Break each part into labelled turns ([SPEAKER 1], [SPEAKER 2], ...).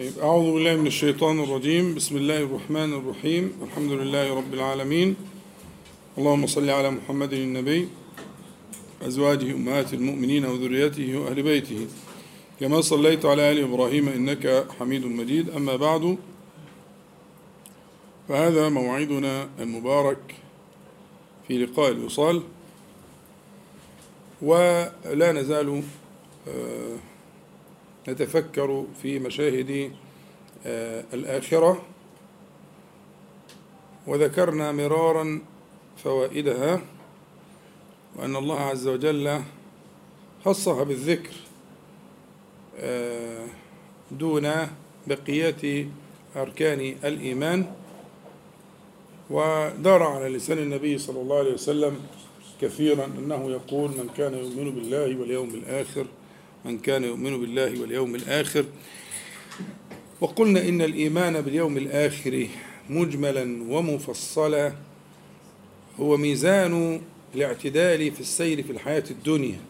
[SPEAKER 1] طيب أعوذ بالله من الشيطان الرجيم. بسم الله الرحمن الرحيم. الحمد لله رب العالمين. اللهم صل على محمد النبي أزواجه أمهات المؤمنين وذريته وأهل بيته. كما صليت على آل إبراهيم إنك حميد مجيد. أما بعد فهذا موعدنا المبارك في لقاء الوصال. ولا نزال آه، نتفكر في مشاهد آه، الآخرة. وذكرنا مرارا فوائدها وأن الله عز وجل خصها بالذكر آه، دون بقية أركان الإيمان. ودار على لسان النبي صلى الله عليه وسلم كثيرا أنه يقول من كان يؤمن بالله واليوم الآخر من كان يؤمن بالله واليوم الآخر. وقلنا إن الإيمان باليوم الآخر مجملا ومفصلا. هو ميزان الاعتدال في السير في الحياة الدنيا.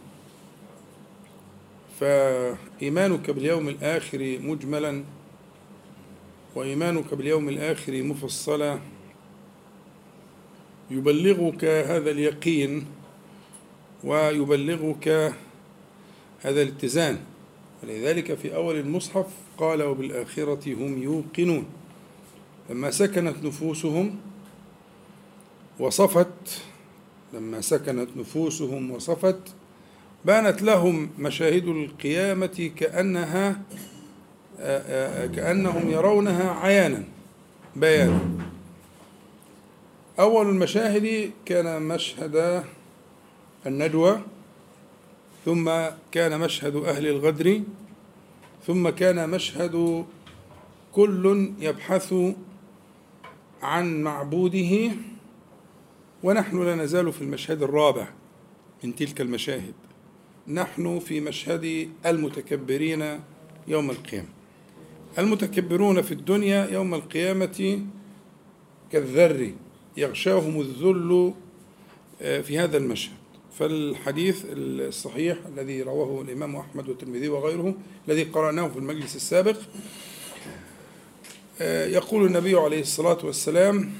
[SPEAKER 1] فإيمانك باليوم الآخر مجملا وإيمانك باليوم الآخر مفصلا. يبلغك هذا اليقين ويبلغك هذا الاتزان. ولذلك في أول المصحف قال وبالآخرة هم يوقنون. لما سكنت نفوسهم وصفت لما سكنت نفوسهم وصفت بانت لهم مشاهد القيامة كأنها كأنهم يرونها عيانا بيانا. أول المشاهد كان مشهد الندوة. ثم كان مشهد أهل الغدر ثم كان مشهد كل يبحث عن معبوده ونحن لا نزال في المشهد الرابع من تلك المشاهد. نحن في مشهد المتكبرين يوم القيامة. المتكبرون في الدنيا يوم القيامة كالذر يغشاهم الذل في هذا المشهد. فالحديث الصحيح الذي رواه الإمام أحمد والترمذي وغيره الذي قرأناه في المجلس السابق يقول النبي عليه الصلاة والسلام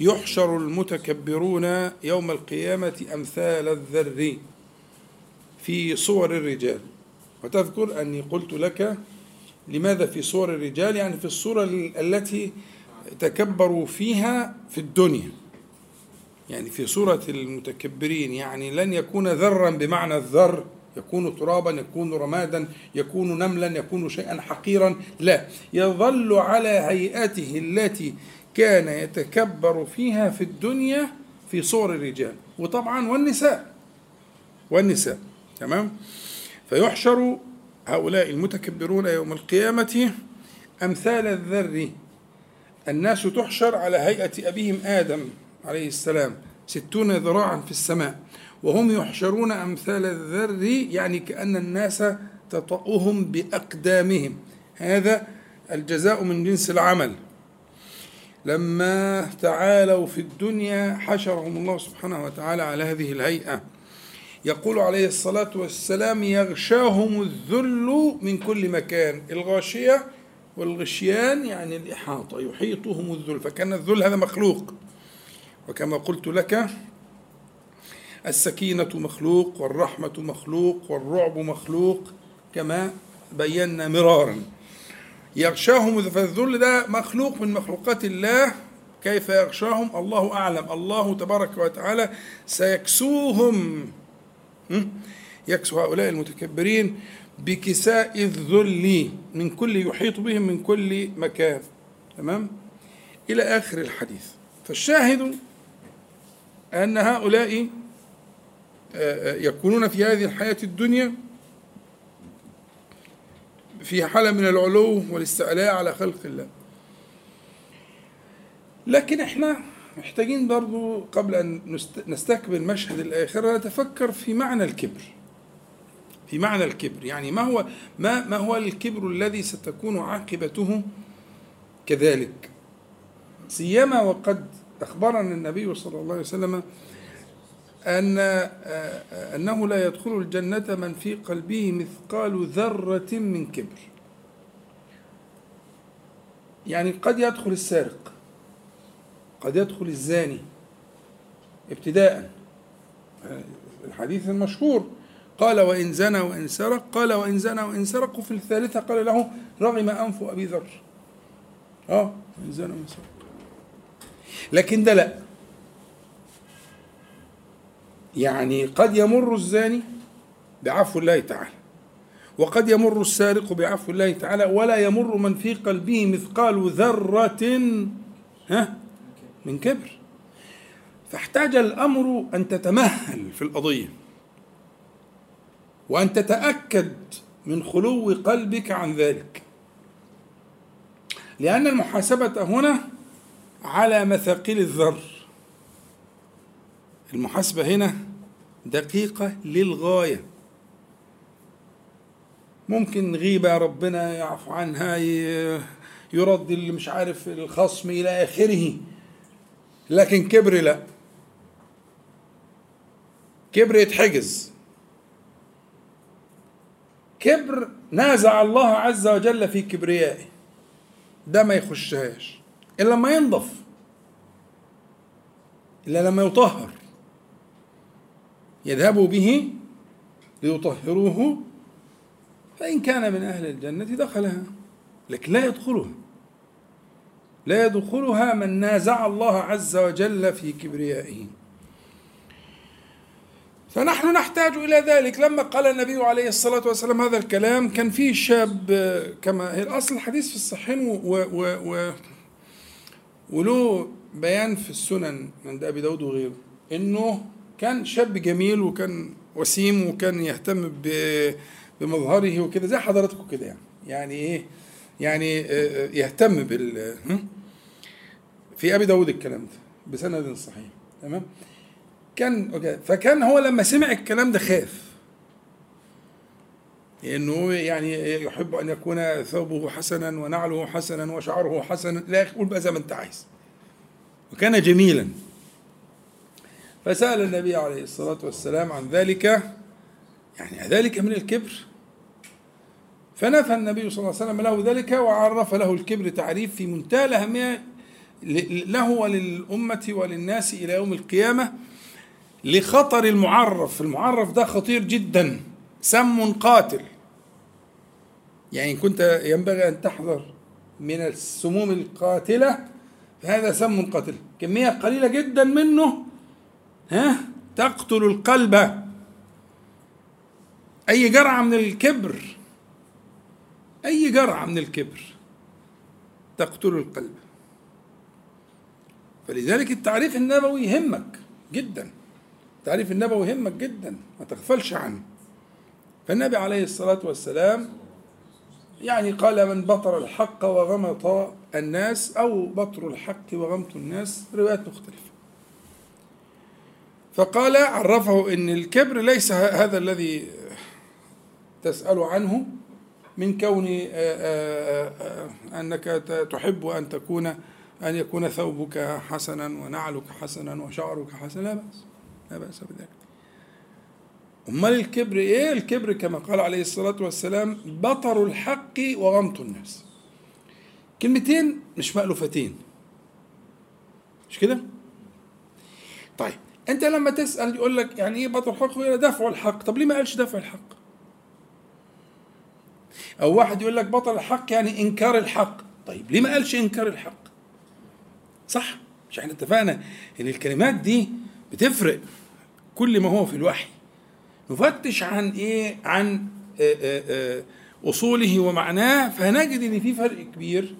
[SPEAKER 1] يحشر المتكبرون يوم القيامة أمثال الذر في صور الرجال. وتذكر أني قلت لك لماذا في صور الرجال؟ يعني في الصورة التي تكبروا فيها في الدنيا. يعني في صورة المتكبرين يعني لن يكون ذرا بمعنى الذر يكون ترابا يكون رمادا يكون نملا يكون شيئا حقيرا لا. يظل على هيئته التي كان يتكبر فيها في الدنيا في صور الرجال وطبعا والنساء. والنساء تمام؟ فيحشر هؤلاء المتكبرون يوم القيامة أمثال الذر. الناس تحشر على هيئة أبيهم آدم. عليه السلام ستون ذراعا في السماء وهم يحشرون أمثال الذر يعني كأن الناس تطأهم بأقدامهم. هذا الجزاء من جنس العمل. لما تعالوا في الدنيا حشرهم الله سبحانه وتعالى على هذه الهيئة. يقول عليه الصلاة والسلام يغشاهم الذل من كل مكان. الغاشية والغشيان يعني الإحاطة يحيطهم الذل فكان الذل هذا مخلوق. وكما قلت لك السكينة مخلوق والرحمة مخلوق والرعب مخلوق كما بينا مرارا. يغشاهم فالذل ده مخلوق من مخلوقات الله. كيف يغشاهم؟ الله أعلم. الله تبارك وتعالى سيكسوهم. يكسو هؤلاء المتكبرين بكساء الذل من كل يحيط بهم من كل مكان. تمام؟ إلى آخر الحديث. فالشاهد أن هؤلاء يكونون في هذه الحياة الدنيا في حالة من العلو والاستعلاء على خلق الله. لكن إحنا محتاجين برضو قبل أن نستكمل مشهد الآخرة نتفكر في معنى الكبر. في معنى الكبر. يعني ما هو ما ما هو الكبر الذي ستكون عاقبته كذلك؟ سيما وقد أخبرنا النبي صلى الله عليه وسلم أن أنه لا يدخل الجنة من في قلبه مثقال ذرة من كبر. يعني قد يدخل السارق قد يدخل الزاني ابتداء. الحديث المشهور قال وإن زنى وإن سرق قال وإن زنى وإن سرق وفي الثالثة قال له رغم أنف أبي ذر. آه وإن زنى وإن سرق. لكن ده لا. يعني قد يمر الزاني بعفو الله تعالى وقد يمر السارق بعفو الله تعالى ولا يمر من في قلبه مثقال ذرة ها؟ من كبر. فاحتاج الأمر أن تتمهل في القضية وأن تتأكد من خلو قلبك عن ذلك. لأن المحاسبة هنا على مثاقيل الذر. المحاسبة هنا دقيقة للغاية. ممكن غيبة ربنا يعفو عنها يرد اللي مش عارف الخصم إلى آخره. لكن كبر لا. كبر يتحجز. كبر نازع الله عز وجل في كبريائه. ده ما يخشهاش. إلا لما ينضف إلا لما يطهر. يذهبوا به ليطهروه فإن كان من أهل الجنة دخلها. لكن لا يدخلها. لا يدخلها من نازع الله عز وجل في كبريائه. فنحن نحتاج إلى ذلك. لما قال النبي عليه الصلاة والسلام هذا الكلام كان فيه شاب كما هي الأصل الحديث في الصحيحين و, و, و وله بيان في السنن عند أبي داود وغيره إنه كان شاب جميل وكان وسيم وكان يهتم بمظهره وكده زي حضراتكم كده يعني. يعني إيه؟ يعني يهتم بال في أبي داود الكلام ده بسند صحيح تمام؟ كان فكان هو لما سمع الكلام ده خاف. لأنه يعني يحب أن يكون ثوبه حسنا ونعله حسنا وشعره حسنا لا قول بقى زي ما أنت عايز. وكان جميلا. فسأل النبي عليه الصلاة والسلام عن ذلك يعني ذلك من الكبر. فنفى النبي صلى الله عليه وسلم له ذلك وعرف له الكبر تعريف في منتهى الأهمية له وللأمة وللناس إلى يوم القيامة لخطر المعرف. المعرف ده خطير جدا. سم قاتل. يعني كنت ينبغي أن تحذر من السموم القاتلة فهذا سم قاتل. كمية قليلة جدا منه ها تقتل القلب. أي جرعة من الكبر أي جرعة من الكبر تقتل القلب. فلذلك التعريف النبوي يهمك جدا. التعريف النبوي يهمك جدا ما تغفلش عنه. فالنبي عليه الصلاة والسلام يعني قال من بطر الحق وغمط الناس أو بطر الحق وغمط الناس روايات مختلفة. فقال عرفه أن الكبر ليس هذا الذي تسأل عنه من كون أنك تحب أن تكون أن يكون ثوبك حسنا ونعلك حسنا وشعرك حسنا. لا بأس لا بأس بذلك. أمال الكبر إيه؟ الكبر كما قال عليه الصلاة والسلام بطر الحق وغمط الناس كلمتين مش مألوفتين مش كده؟ طيب أنت لما تسأل يقول لك يعني إيه بطر الحق؟ دفع الحق، طب ليه ما قالش دفع الحق؟ أو واحد يقول لك بطل الحق يعني إنكار الحق، طيب ليه ما قالش إنكار الحق؟ صح؟ مش إحنا اتفقنا إن الكلمات دي بتفرق كل ما هو في الوحي نفتش عن إيه؟ عن آآ آآ أصوله ومعناه فهنجد إن في فرق كبير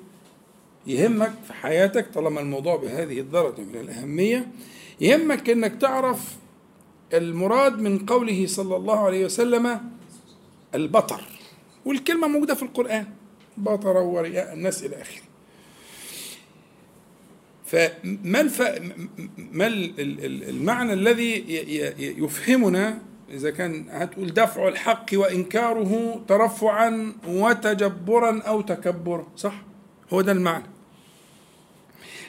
[SPEAKER 1] يهمك في حياتك طالما الموضوع بهذه الدرجة من الأهمية. يهمك إنك تعرف المراد من قوله صلى الله عليه وسلم البطر والكلمة موجودة في القرآن بطر ورئاء الناس إلى آخره. فما الف... ما المعنى الذي يفهمنا إذا كان هتقول دفع الحق وإنكاره ترفعا وتجبرا أو تكبرا صح؟ هو ده المعنى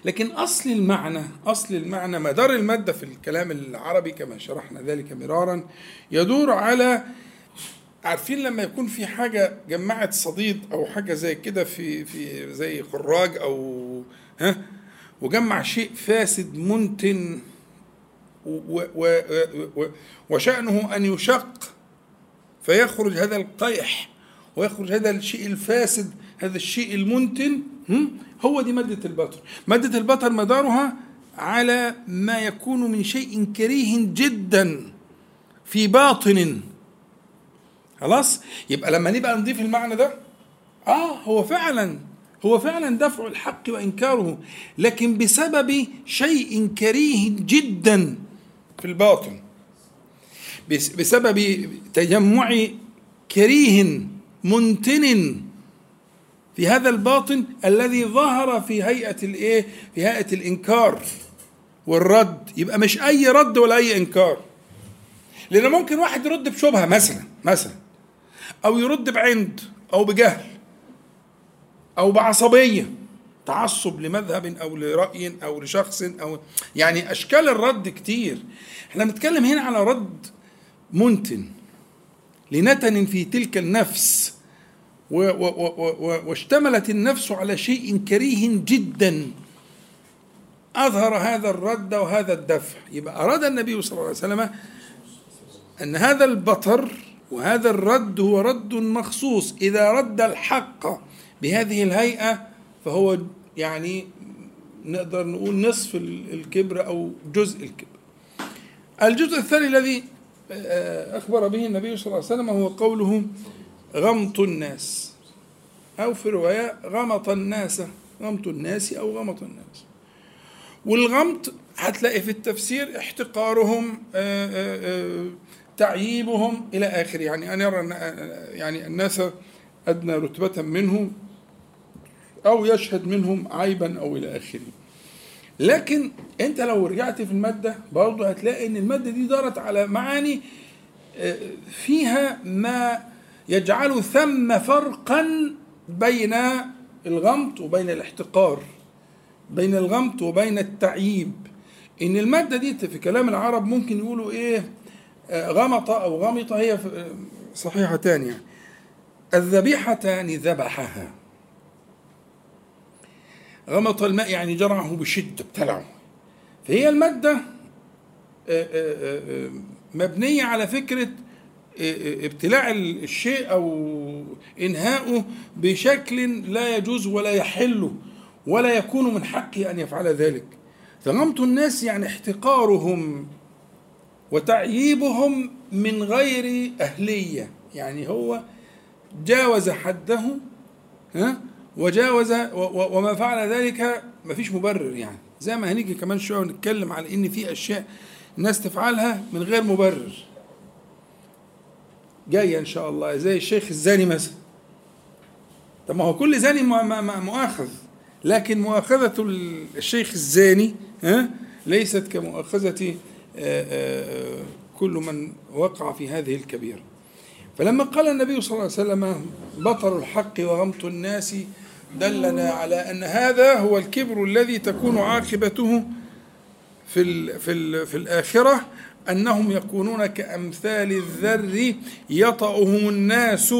[SPEAKER 1] لكن أصل المعنى أصل المعنى مدار المادة في الكلام العربي كما شرحنا ذلك مرارا يدور على عارفين لما يكون في حاجة جمعت صديد أو حاجة زي كده في في زي خراج أو ها وجمع شيء فاسد منتن وشأنه أن يشق فيخرج هذا القيح ويخرج هذا الشيء الفاسد هذا الشيء المنتن هو دي مادة البطر. مادة البطر مدارها على ما يكون من شيء كريه جدا في باطن. خلاص؟ يبقى لما نبقى نضيف المعنى ده آه هو فعلا هو فعلا دفع الحق وإنكاره لكن بسبب شيء كريه جدا. في الباطن. بسبب تجمع كريه منتن في هذا الباطن الذي ظهر في هيئة الإيه؟ في هيئة الإنكار والرد. يبقى مش أي رد ولا أي إنكار. لأن ممكن واحد يرد بشبهة مثلا مثلا. أو يرد بعند أو بجهل أو بعصبية. تعصب لمذهب أو لرأي أو لشخص أو يعني أشكال الرد كتير. إحنا بنتكلم هنا على رد منتن لنتن في تلك النفس واشتملت النفس على شيء كريه جدا. أظهر هذا الرد وهذا الدفع. يبقى أراد النبي صلى الله عليه وسلم أن هذا البطر وهذا الرد هو رد مخصوص. إذا رد الحق بهذه الهيئة فهو يعني نقدر نقول نصف الكبر أو جزء الكبر. الجزء الثاني الذي آه، أخبر به النبي صلى الله عليه وسلم هو قوله غمط الناس. أو في رواية غمط الناس غمط الناس أو غمط الناس. والغمط هتلاقي في التفسير احتقارهم آه، آه، تعييبهم إلى آخره. يعني أن يرى يعني الناس أدنى رتبة منهم أو يشهد منهم عيبا أو إلى آخره. لكن أنت لو رجعت في المادة برضه هتلاقي أن المادة دي دارت على معاني آه، فيها ما يجعل ثم فرقا بين الغمط وبين الاحتقار بين الغمط وبين التعييب إن المادة دي في كلام العرب ممكن يقولوا إيه آه، غمط أو غمط هي صحيحتان يعني الذبيحتان ذبحها. غمط الماء يعني جرعه بشدة ابتلعه فهي المادة آه، آه، مبنية على فكرة ابتلاع الشيء أو إنهاؤه بشكل لا يجوز ولا يحل ولا يكون من حقه أن يفعل ذلك. فغمط الناس يعني احتقارهم وتعييبهم من غير أهلية. يعني هو جاوز حده ها وجاوز وما فعل ذلك ما فيش مبرر يعني. زي ما هنيجي كمان شوية ونتكلم على إن في أشياء الناس تفعلها من غير مبرر. جاية إن شاء الله زي الشيخ الزاني مثلا. طب ما هو كل زاني مؤاخذ. لكن مؤاخذة الشيخ الزاني ها ليست كمؤاخذة آه، آه، كل من وقع في هذه الكبيرة. فلما قال النبي صلى الله عليه وسلم بطر الحق وغمط الناس دلنا على أن هذا هو الكبر الذي تكون عاقبته في ال في ال في الآخرة أنهم يكونون كأمثال الذر يطأهم الناس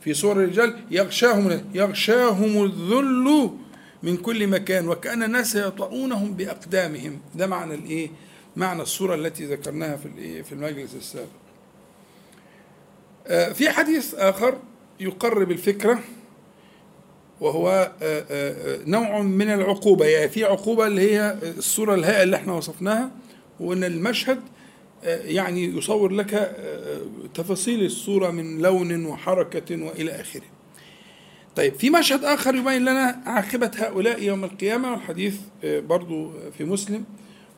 [SPEAKER 1] في صور الرجال يغشاهم يغشاهم الذل من كل مكان وكأن الناس يطؤونهم بأقدامهم ده معنى الإيه؟ معنى الصورة التي ذكرناها في الإيه؟ في المجلس السابق. آه، في حديث آخر يقرب الفكرة وهو آه، آه، نوع من العقوبة. يعني في عقوبة اللي هي الصورة الهائلة اللي إحنا وصفناها وأن المشهد يعني يصور لك تفاصيل الصورة من لون وحركة وإلى آخره. طيب في مشهد آخر يبين لنا عاقبة هؤلاء يوم القيامة والحديث آه، برضو في مسلم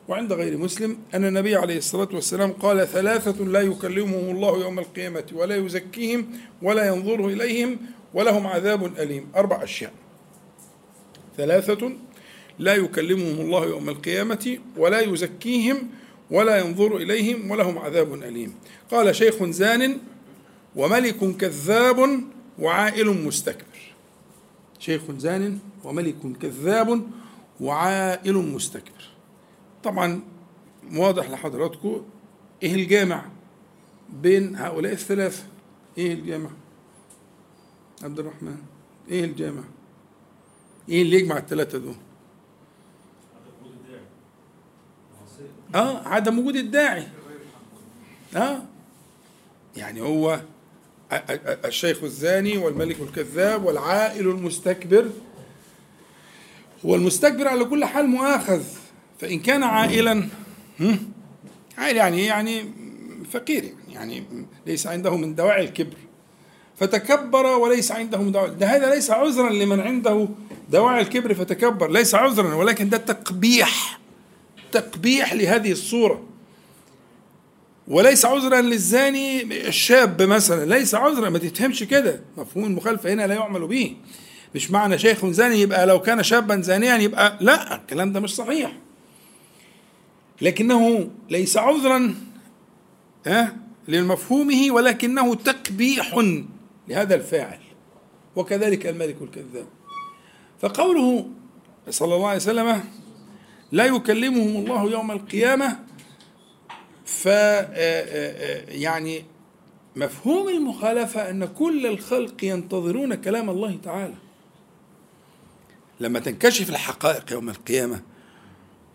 [SPEAKER 1] وعند غير مسلم. أن النبي عليه الصلاة والسلام قال ثلاثة لا يكلمهم الله يوم القيامة ولا يزكيهم ولا ينظر إليهم ولهم عذاب أليم. أربع أشياء. ثلاثة لا يكلمهم الله يوم القيامة ولا يزكيهم ولا ينظر إليهم ولهم عذاب أليم. قال شيخ زان وملك كذاب وعائل مستكبر. شيخ زان وملك كذاب وعائل مستكبر. طبعا واضح لحضراتكم إيه الجامع بين هؤلاء الثلاثة؟ إيه الجامع؟ عبد الرحمن إيه الجامع؟ إيه اللي يجمع الثلاثة دول؟ آه عدم وجود الداعي. آه. يعني هو الشيخ الزاني والملك الكذاب والعائل المستكبر. هو المستكبر على كل حال مؤاخذ. فإن كان عائلا عائل يعني يعني فقير يعني ليس عنده من دواعي الكبر. فتكبر وليس عنده دواعي. ده هذا ليس عذرا لمن عنده دواعي الكبر فتكبر. ليس عذرا ولكن ده تقبيح تقبيح لهذه الصورة. وليس عذرا للزاني الشاب مثلا. ليس عذرا ما تفهمش كده. مفهوم المخالفة هنا لا يعمل به. مش معنى شيخ زاني يبقى لو كان شابا زانيا يبقى لا الكلام ده مش صحيح. لكنه ليس عذرا ها لمفهومه ولكنه تقبيح. لهذا الفاعل وكذلك الملك الكذاب. فقوله صلى الله عليه وسلم لا يكلمهم الله يوم القيامة ف يعني مفهوم المخالفة أن كل الخلق ينتظرون كلام الله تعالى. لما تنكشف الحقائق يوم القيامة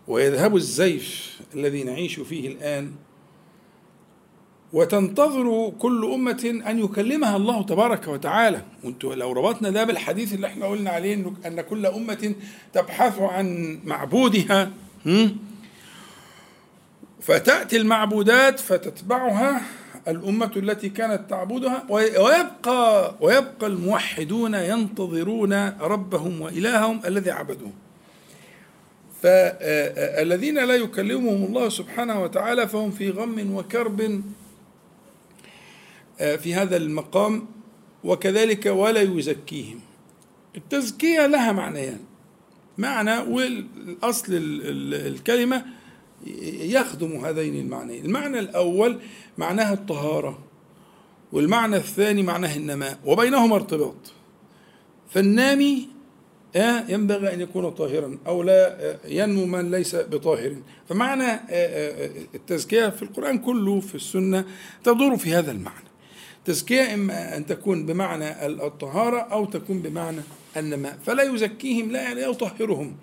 [SPEAKER 1] ويذهب الزيف الذي نعيش فيه الآن وتنتظر كل أمة أن يكلمها الله تبارك وتعالى. وانتوا لو ربطنا ده بالحديث اللي إحنا قلنا عليه أن كل أمة تبحث عن معبودها فتأتي المعبودات فتتبعها الأمة التي كانت تعبدها ويبقى ويبقى الموحدون ينتظرون ربهم وإلههم الذي عبدوه. فالذين لا يكلمهم الله سبحانه وتعالى فهم في غم وكرب آه، في هذا المقام وكذلك ولا يزكيهم. التزكية لها معنيان. معنى والأصل الكلمة يخدم هذين المعنيين. المعنى الأول معناها الطهارة والمعنى الثاني معناه النماء وبينهما ارتباط. فالنامي آه، ينبغي أن يكون طاهرا أو لا آه، ينمو من ليس بطاهر. فمعنى التزكية في القرآن كله في السنة تدور في هذا المعنى. تزكية إما أن تكون بمعنى الطهارة أو تكون بمعنى النماء فلا يزكيهم لا يعني يطهرهم.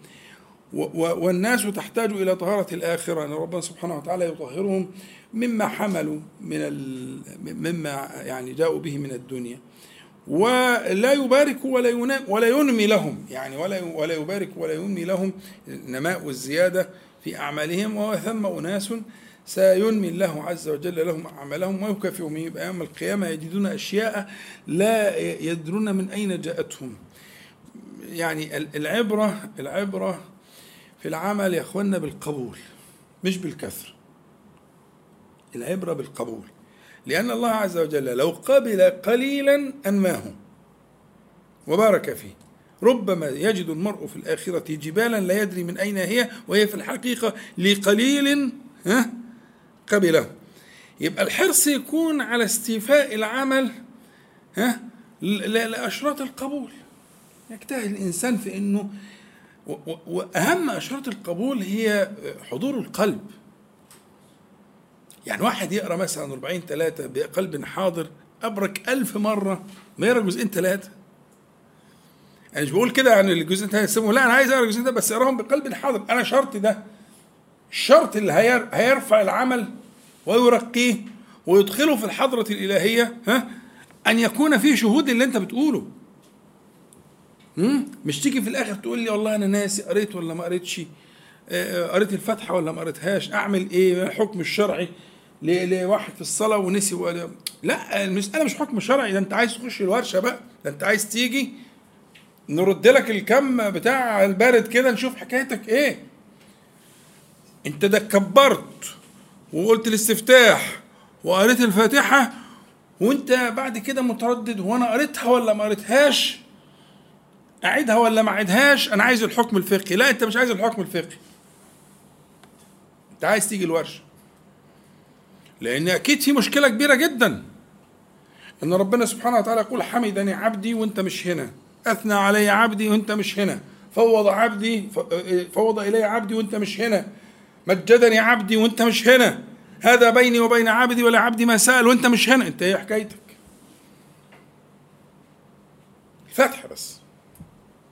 [SPEAKER 1] والناس تحتاج إلى طهارة الآخرة. أن ربنا سبحانه وتعالى يطهرهم مما حملوا من مما يعني جاءوا به من الدنيا. ولا يبارك ولا ولا ينمي لهم. يعني ولا ولا يبارك ولا ينمي لهم النماء والزيادة في أعمالهم. وثم أناس سينمي الله عز وجل لهم أعمالهم ويكافئهم. يبقى يوم القيامة يجدون أشياء لا يدرون من أين جاءتهم. يعني العبرة العبرة في العمل يا أخوانا بالقبول مش بالكثر العبرة بالقبول. لأن الله عز وجل لو قبل قليلا أنماه وبارك فيه. ربما يجد المرء في الآخرة جبالا لا يدري من أين هي وهي في الحقيقة لقليل ها؟ قبله. يبقى الحرص يكون على استيفاء العمل ها لأشراط القبول. يجتهد الإنسان في أنه وأهم أشراط القبول هي حضور القلب. يعني واحد يقرأ مثلا 40 ثلاثة بقلب حاضر أبرك ألف مرة ما يقرأ جزئين ثلاثة أنا مش بقول كده عن الجزئين ثلاثة لا أنا عايز أقرأ جزئين بس أقراهم بقلب حاضر. أنا شرطي ده. الشرط اللي هيرفع العمل ويرقيه ويدخله في الحضرة الإلهية ها أن يكون فيه شهود اللي أنت بتقوله. مش تيجي في الآخر تقول لي والله أنا ناسي قريت ولا ما قريتش؟ آه، آه، قريت الفاتحة ولا ما قريتهاش؟ أعمل إيه؟ الحكم الشرعي لواحد في الصلاة ونسي ولا لا المسألة مش حكم شرعي ده أنت عايز تخش الورشة بقى ده أنت عايز تيجي نرد لك الكم بتاع البارد كده نشوف حكايتك إيه. انت ده كبرت وقلت الاستفتاح وقريت الفاتحة وانت بعد كده متردد هو أنا قريتها ولا ما قريتهاش؟ أعيدها ولا ما أعيدهاش؟ أنا عايز الحكم الفقهي. لا أنت مش عايز الحكم الفقهي. أنت عايز تيجي الورشة. لأن أكيد في مشكلة كبيرة جدا. إن ربنا سبحانه وتعالى يقول حمدني عبدي وأنت مش هنا. أثنى علي عبدي وأنت مش هنا. فوض عبدي فوض إلي عبدي وأنت مش هنا. مجدني عبدي وانت مش هنا. هذا بيني وبين عبدي ولا عبدي ما سأل وانت مش هنا. انت إيه حكايتك؟ فتح بس.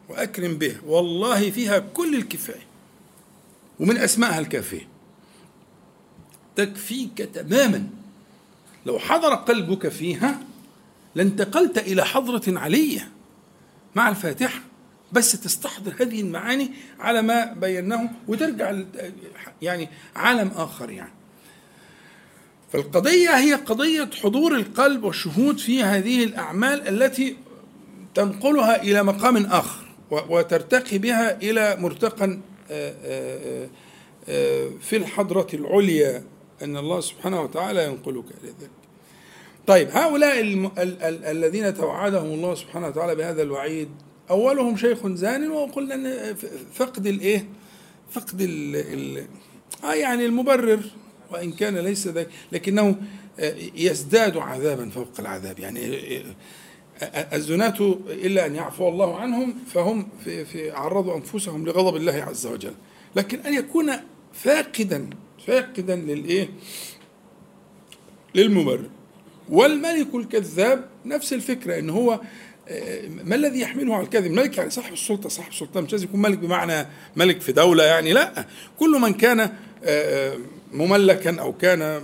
[SPEAKER 1] وأكرم به. والله فيها كل الكفاية. ومن أسمائها الكافية. تكفيك تماما. لو حضر قلبك فيها لانتقلت إلى حضرة علية مع الفاتحة. بس تستحضر هذه المعاني على ما بيناه وترجع يعني عالم آخر يعني. فالقضية هي قضية حضور القلب والشهود في هذه الأعمال التي تنقلها إلى مقام آخر وترتقي بها إلى مرتقى آه، آه، آه، في الحضرة العليا. أن الله سبحانه وتعالى ينقلك إلى ذلك. طيب هؤلاء الم... ال... ال... الذين توعدهم الله سبحانه وتعالى بهذا الوعيد أولهم شيخ زان وقلنا أن فقد الإيه؟ فقد ال... ال... آه يعني المبرر وإن كان ليس ذلك لكنه يزداد عذابا فوق العذاب. يعني الزناة إلا أن يعفو الله عنهم فهم في, في عرضوا أنفسهم لغضب الله عز وجل. لكن أن يكون فاقدا فاقدا للإيه للمبرر. والملك الكذاب نفس الفكرة إن هو ما الذي يحمله على الكذب؟ ملك يعني صاحب السلطة صاحب السلطة. مش لازم يكون ملك بمعنى ملك في دولة يعني لا. كل من كان مملكا أو كان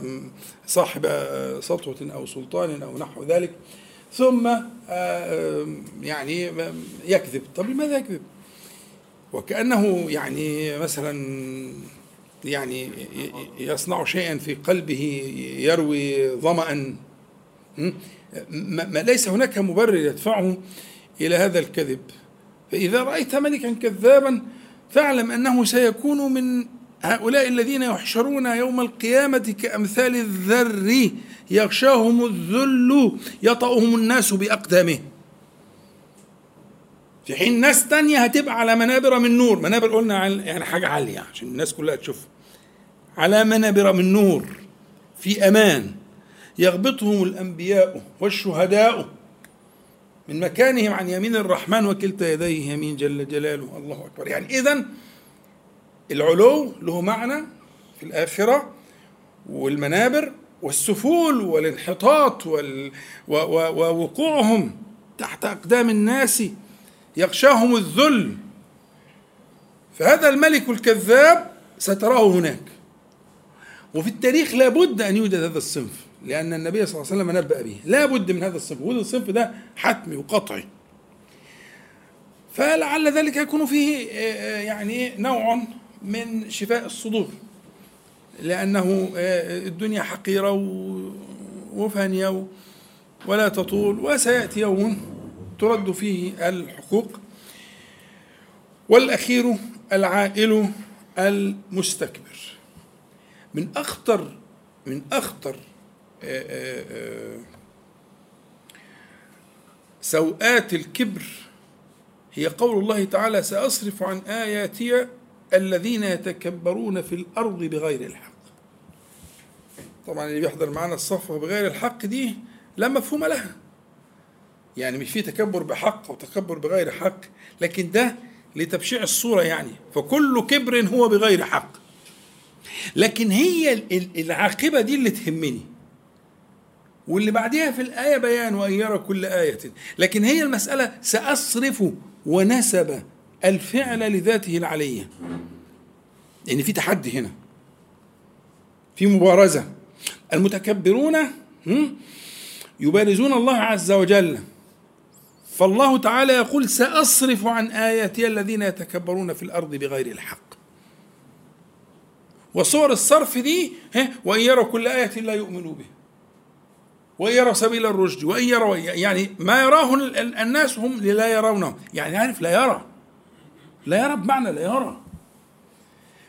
[SPEAKER 1] صاحب سطوة أو سلطان أو نحو ذلك ثم آه، يعني يكذب. طب لماذا يكذب؟ وكأنه يعني مثلا يعني يصنع شيئا في قلبه يروي ظمأ. ما ليس هناك مبرر يدفعه إلى هذا الكذب. فإذا رأيت ملكا كذابا فاعلم أنه سيكون من هؤلاء الذين يحشرون يوم القيامة كأمثال الذر. يغشاهم الذل يطأهم الناس بأقدامه. في حين ناس تانية هتبقى على منابر من نور. منابر قلنا يعني حاجة عالية عشان الناس كلها تشوف على منابر من نور. في أمان. يغبطهم الأنبياء والشهداء من مكانهم عن يمين الرحمن وكلتا يديه يمين جل جلاله. الله أكبر. يعني إذا العلو له معنى في الآخرة والمنابر والسفول والانحطاط وال... و... و... ووقوعهم تحت أقدام الناس يغشاهم الذل. فهذا الملك الكذاب ستراه هناك. وفي التاريخ لابد أن يوجد هذا الصنف. لأن النبي صلى الله عليه وسلم نبأ به. لابد من هذا الصنف. وهذا الصنف ده حتمي وقطعي. فلعل ذلك يكون فيه آه، آه، يعني نوع من شفاء الصدور. لأنه آه، الدنيا حقيرة وفانية ولا تطول وسيأتي يوم ترد فيه الحقوق. والأخير العائل المستكبر. من أخطر من أخطر سوءات الكبر هي قول الله تعالى سأصرف عن آياتي الذين يتكبرون في الأرض بغير الحق. طبعا اللي بيحضر معنا الصفوة بغير الحق دي لا مفهوم لها. يعني مش في تكبر بحق أو تكبر بغير حق لكن ده لتبشيع الصورة يعني. فكل كبر هو بغير حق. لكن هي العاقبة دي اللي تهمني. واللي بعدها في الآية بيان وأن يرى كل آية. لكن هي المسألة سأصرف ونسب الفعل لذاته العلية. لأن في تحدي هنا. في مبارزة. المتكبرون يبارزون الله عز وجل. فالله تعالى يقول سأصرف عن آياتي الذين يتكبرون في الأرض بغير الحق. وصور الصرف دي وإن يروا كل آية لا يؤمنوا به وإن يروا سبيل الرشد وإن يروا يعني ما يراه الناس هم لا يرونه يعني عارف لا يرى. لا يرى بمعنى لا يرى.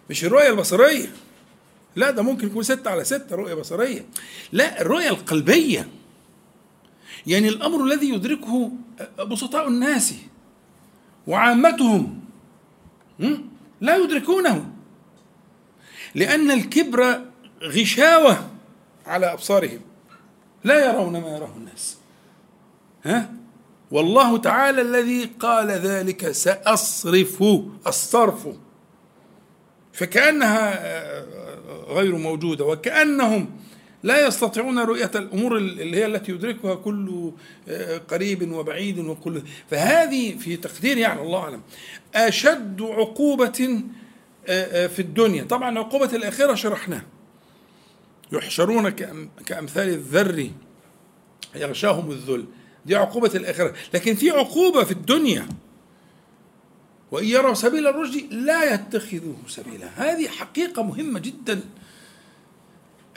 [SPEAKER 1] مش الرؤية البصرية. لا ده ممكن يكون ستة على ستة رؤية بصرية. لا الرؤية القلبية. يعني الأمر الذي يدركه بسطاء الناس وعامتهم لا يدركونه. لأن الكبر غشاوة على أبصارهم. لا يرون ما يراه الناس. ها؟ والله تعالى الذي قال ذلك سأصرف الصرف فكأنها غير موجودة وكأنهم لا يستطيعون رؤية الأمور اللي هي التي يدركها كل قريب وبعيد وكل. فهذه في تقديري يعني الله أعلم أشد عقوبة في الدنيا. طبعا عقوبة الآخرة شرحناها. يحشرون كأمثال الذر يغشاهم الذل. دي عقوبة الآخرة. لكن في عقوبة في الدنيا. وإن يروا سبيل الرشد لا يتخذوه سبيلا. هذه حقيقة مهمة جدا.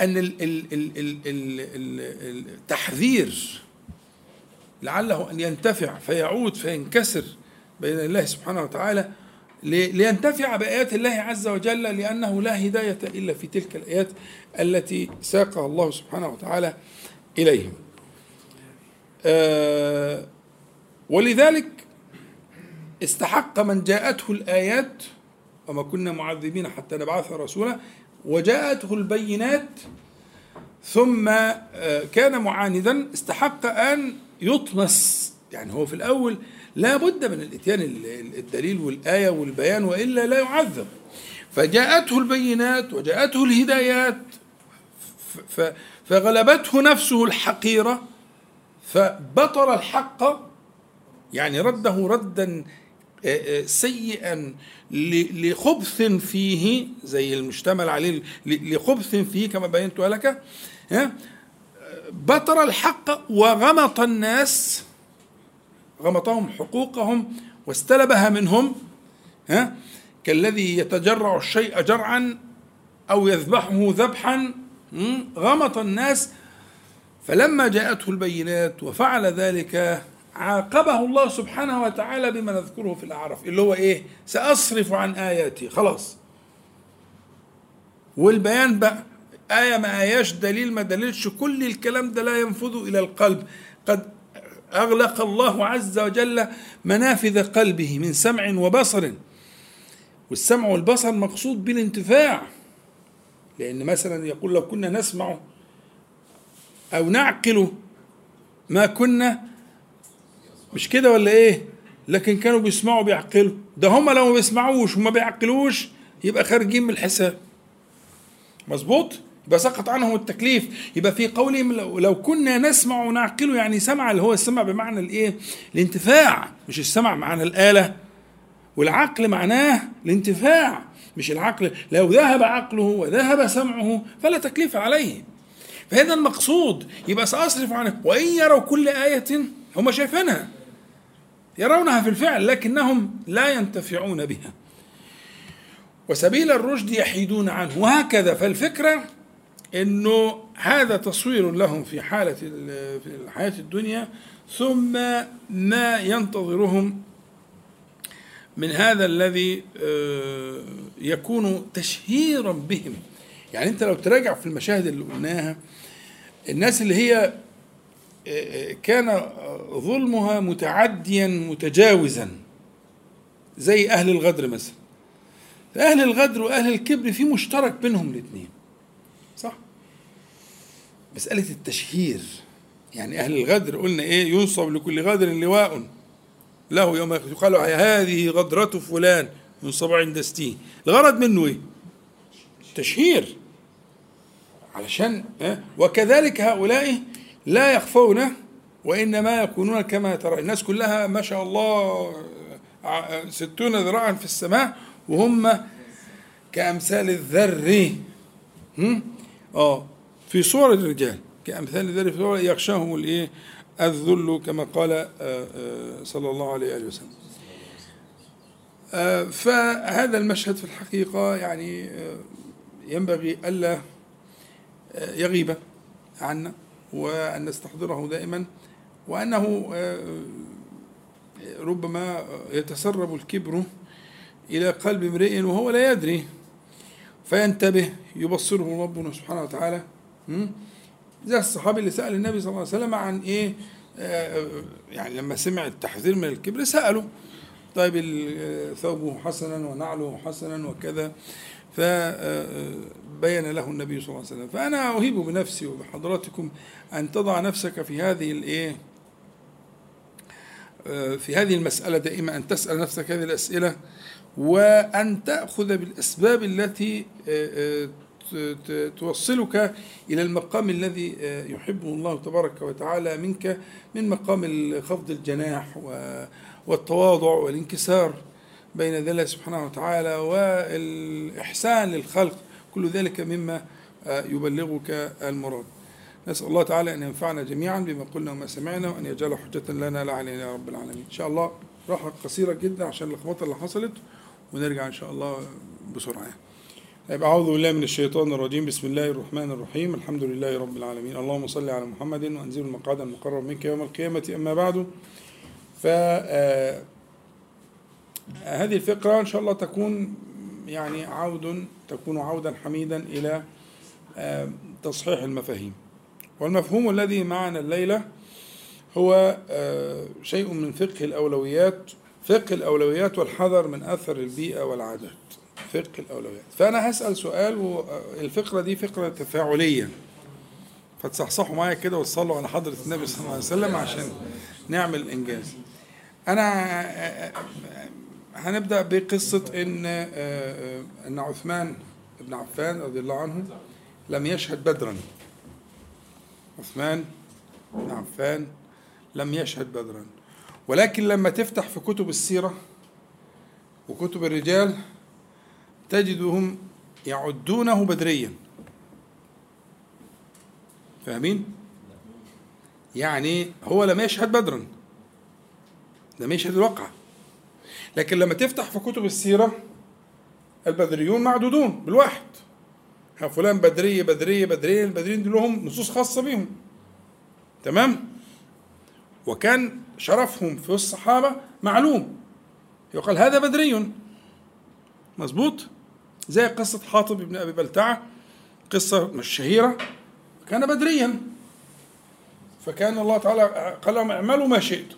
[SPEAKER 1] أن التحذير لعله أن ينتفع فيعود فينكسر بين الله سبحانه وتعالى لينتفع بآيات الله عز وجل لأنه لا هداية إلا في تلك الآيات التي ساقها الله سبحانه وتعالى إليهم. آه ولذلك استحق من جاءته الآيات وما كنا معذبين حتى نبعث رسولا وجاءته البينات ثم آه كان معاندا استحق أن يطمس. يعني هو في الأول لا بد من الإتيان الدليل والآية والبيان وإلا لا يعذب. فجاءته البينات وجاءته الهدايات فغلبته نفسه الحقيرة فبطل الحق يعني رده ردا سيئا لخبث فيه زي المشتمل عليه لخبث فيه كما بينت لك بطر الحق وغمط الناس غمطهم حقوقهم واستلبها منهم ها كالذي يتجرع الشيء جرعا أو يذبحه ذبحا غمط الناس. فلما جاءته البينات وفعل ذلك عاقبه الله سبحانه وتعالى بما نذكره في الأعراف اللي هو إيه؟ سأصرف عن آياتي. خلاص. والبيان بقى آية ما آياش دليل ما دليلش كل الكلام ده لا ينفذ إلى القلب. قد أغلق الله عز وجل منافذ قلبه من سمع وبصر والسمع والبصر مقصود بالانتفاع لأن مثلا يقول لو كنا نسمع أو نعقل ما كنا مش كده ولا إيه؟ لكن كانوا بيسمعوا بيعقلوا ده هم لو ما بيسمعوش وما بيعقلوش يبقى خارجين من الحساب مظبوط؟ يبقى سقط عنهم التكليف. يبقى في قولهم لو, كنا نسمع ونعقل يعني سمع اللي هو السمع بمعنى الإيه؟ الانتفاع مش السمع معنى الآلة. والعقل معناه الانتفاع مش العقل. لو ذهب عقله وذهب سمعه فلا تكليف عليه. فهذا المقصود يبقى سأصرف عنه. وإن يروا كل آية هم شايفينها يرونها في الفعل لكنهم لا ينتفعون بها. وسبيل الرشد يحيدون عنه. وهكذا. فالفكرة إنه هذا تصوير لهم في حالة في الحياة الدنيا ثم ما ينتظرهم من هذا الذي يكون تشهيرا بهم. يعني أنت لو تراجع في المشاهد اللي قلناها الناس اللي هي كان ظلمها متعديا متجاوزا زي أهل الغدر مثلا. فأهل الغدر وأهل الكبر في مشترك بينهم الاثنين. مسألة التشهير. يعني أهل الغدر قلنا إيه؟ ينصب لكل غدر لواء له يوم يقال هذه غدرة فلان. ينصب عند ستين. الغرض منه إيه؟ تشهير. علشان وكذلك هؤلاء لا يخفون وإنما يكونون كما ترى. الناس كلها ما شاء الله ستون ذراعا في السماء وهم كأمثال الذر. آه. في صور الرجال كأمثال الذر في يغشاهم الإيه؟ الذل كما قال صلى الله عليه وآله وسلم. فهذا المشهد في الحقيقة يعني ينبغي ألا يغيب عنا وأن نستحضره دائما وأنه ربما يتسرب الكبر إلى قلب امرئ وهو لا يدري فينتبه يبصره ربنا سبحانه وتعالى زي الصحابي اللي سأل النبي صلى الله عليه وسلم عن إيه؟ يعني لما سمع التحذير من الكبر سأله. طيب ثوبه حسنا ونعله حسنا وكذا. فبين له النبي صلى الله عليه وسلم. فأنا أهيب بنفسي وبحضراتكم أن تضع نفسك في هذه الإيه آه، في هذه المسألة دائما أن تسأل نفسك هذه الأسئلة وأن تأخذ بالأسباب التي آه، آه، توصلك إلى المقام الذي يحبه الله تبارك وتعالى منك من مقام خفض الجناح والتواضع والانكسار بين الله سبحانه وتعالى والإحسان للخلق. كل ذلك مما يبلغك المراد. نسأل الله تعالى أن ينفعنا جميعا بما قلنا وما سمعنا وأن يجعل حجة لنا لا علينا يا رب العالمين. إن شاء الله راحة قصيرة جدا عشان اللخبطة اللي حصلت ونرجع إن شاء الله بسرعة. طيب أعوذ بالله من الشيطان الرجيم. بسم الله الرحمن الرحيم. الحمد لله رب العالمين. اللهم صل على محمد وأنزل المقعد المقرب منك يوم القيامة. أما بعد ف آه، هذه الفقرة إن شاء الله تكون يعني عود تكون عودا حميدا إلى آه، تصحيح المفاهيم. والمفهوم الذي معنا الليلة هو آه، شيء من فقه الأولويات فقه الأولويات والحذر من أثر البيئة والعادات. فقه الأولويات. فأنا هسأل سؤال والفقرة دي فقرة تفاعلية. فتصحصحوا معايا كده وتصلوا على حضرة النبي صلى الله عليه وسلم عشان نعمل إنجاز. أنا آه، آه، هنبدأ بقصة إن إن عثمان بن عفان رضي الله عنه لم يشهد بدرا. عثمان بن عفان لم يشهد بدرا. ولكن لما تفتح في كتب السيرة وكتب الرجال تجدهم يعدونه بدريا. فاهمين؟ يعني هو لم يشهد بدرا. لم يشهد الواقعة. لكن لما تفتح في كتب السيرة البدريون معدودون بالواحد. فلان بدرية بدرية بدرية البدريين لهم نصوص خاصة بهم تمام؟ وكان شرفهم في الصحابة معلوم. يقال هذا بدري مظبوط؟ زي قصة حاطب بن أبي بلتعة قصة مش شهيرة كان بدريا. فكان الله تعالى قال لهم اعملوا ما شئتم.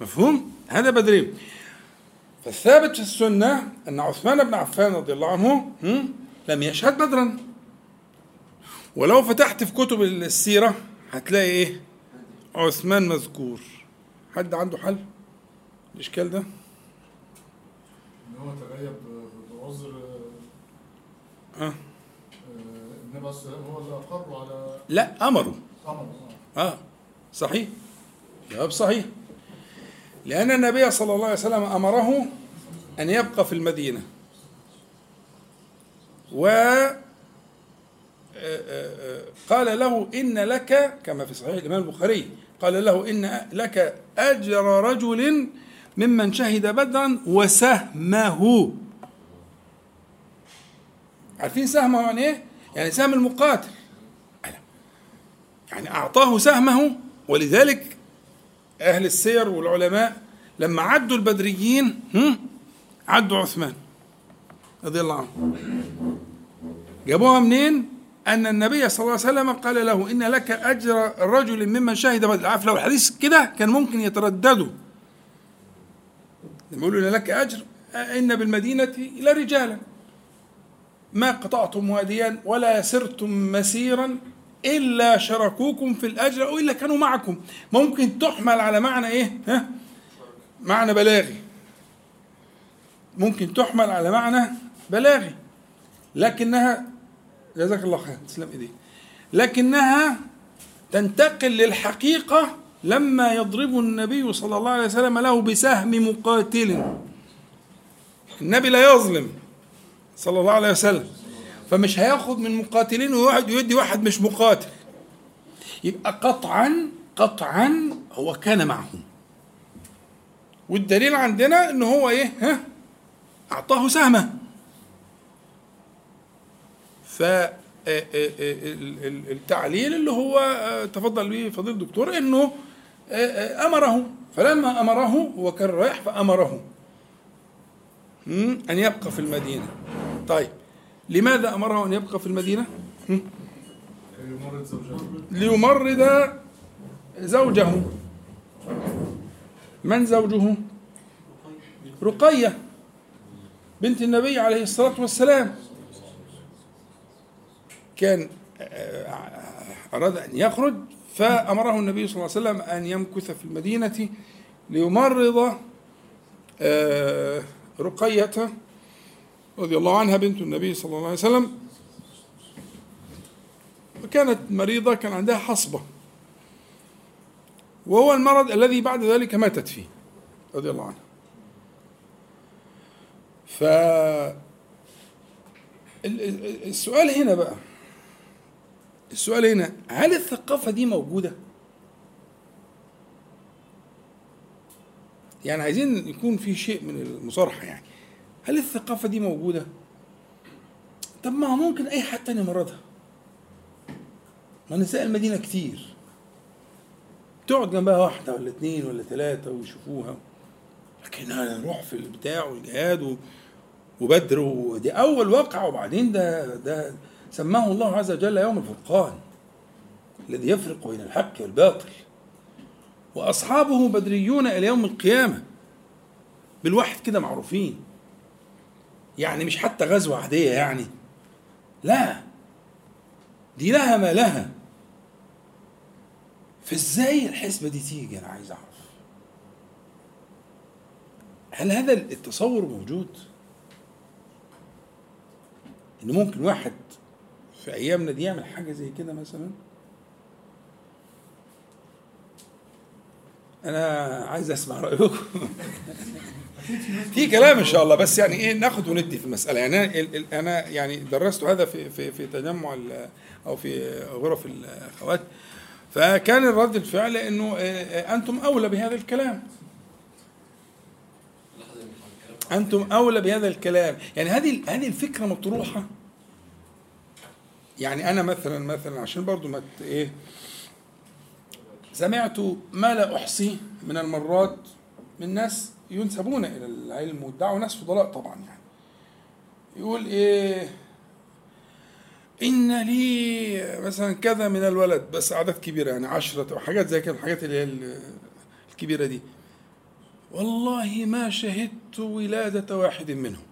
[SPEAKER 1] مفهوم؟ هذا بدري. فالثابت في السنة أن عثمان بن عفان رضي الله عنه لم يشهد بدرا. ولو فتحت في كتب السيرة هتلاقي إيه؟ عثمان مذكور. حد عنده حل؟ الإشكال ده؟
[SPEAKER 2] إن هو تغيب آه, آه، النبي عليه السلام هو اللي اقر على
[SPEAKER 1] لا امره امره آه. صحيح. جواب صحيح. لأن النبي صلى الله عليه وسلم أمره أن يبقى في المدينة. و قال له إن لك كما في صحيح الإمام البخاري قال له إن لك أجر رجل ممن شهد بدرا وسهمه. عارفين سهمه يعني إيه؟ يعني سهم المقاتل. يعني أعطاه سهمه ولذلك أهل السير والعلماء لما عدوا البدريين عدوا عثمان رضي الله عنه. جابوها منين؟ أن النبي صلى الله عليه وسلم قال له إن لك أجر رجل ممن شهد بدر. عارف لو الحديث كده كان ممكن يترددوا. لما يقولوا إن لك أجر إن بالمدينة إلى رجالا. ما قطعتم واديا ولا سرتم مسيرا إلا شركوكم في الأجر أو إلا كانوا معكم. ممكن تحمل على معنى إيه؟ ها؟ معنى بلاغي. ممكن تحمل على معنى بلاغي. لكنها جزاك الله خير تسلم إيديك. لكنها تنتقل للحقيقة لما يضرب النبي صلى الله عليه وسلم له بسهم مقاتل. النبي لا يظلم. صلى الله عليه وسلم. فمش هياخد من مقاتلين وواحد يدي واحد مش مقاتل. يبقى قطعا قطعا هو كان معهم. والدليل عندنا إن هو إيه؟ ها؟ أعطاه سهمة. فالتعليل اللي هو تفضل به فضيل الدكتور إنه أمره. فلما أمره هو كان رايح فأمره. أن يبقى في المدينة. طيب. لماذا أمره أن يبقى في المدينة؟
[SPEAKER 2] ليمرض زوجه.
[SPEAKER 1] من زوجه؟ رقية بنت النبي عليه الصلاة والسلام. كان آه، أراد أن يخرج فأمره النبي صلى الله عليه وسلم أن يمكث في المدينة ليمرض آه، رقية. رضي الله عنها بنت النبي صلى الله عليه وسلم. وكانت مريضة كان عندها حصبة. وهو المرض الذي بعد ذلك ماتت فيه رضي الله عنها. ف السؤال هنا بقى السؤال هنا هل الثقافة دي موجودة؟ يعني عايزين يكون في شيء من المصارحة يعني. هل الثقافة دي موجودة؟ طب ما ممكن أي حد تاني مرضها ما نساء المدينة كتير. تقعد جنبها واحدة ولا اتنين ولا تلاتة ويشوفوها. لكن أنا نروح في البتاع والجهاد وبدر ودي أول واقعة وبعدين ده ده سماه الله عز وجل يوم الفرقان. الذي يفرق بين الحق والباطل. وأصحابه بدريون إلى يوم القيامة. بالواحد كده معروفين. يعني مش حتى غزوة عادية يعني. لا. دي لها ما لها. فازاي الحسبة دي تيجي؟ أنا عايز أعرف. هل هذا التصور موجود؟ إن ممكن واحد في أيامنا دي يعمل حاجة زي كده مثلا؟ أنا عايز أسمع رأيكم. في كلام إن شاء الله بس يعني إيه ناخد وندي في المسألة. يعني أنا أنا يعني درست هذا في في في تجمع أو في غرف الأخوات. فكان الرد الفعل إنه أنتم أولى بهذا الكلام. أنتم أولى بهذا الكلام. يعني هذه هذه الفكرة مطروحة. يعني أنا مثلا مثلا عشان برضو ما إيه سمعت ما لا أحصي من المرات من ناس ينسبون إلى العلم والدعوة ناس فضلاء طبعا يعني. يقول إيه إن لي مثلا كذا من الولد بس أعداد كبيرة يعني عشرة أو حاجات زي كده الحاجات اللي هي الكبيرة دي. والله ما شهدت ولادة واحد منهم.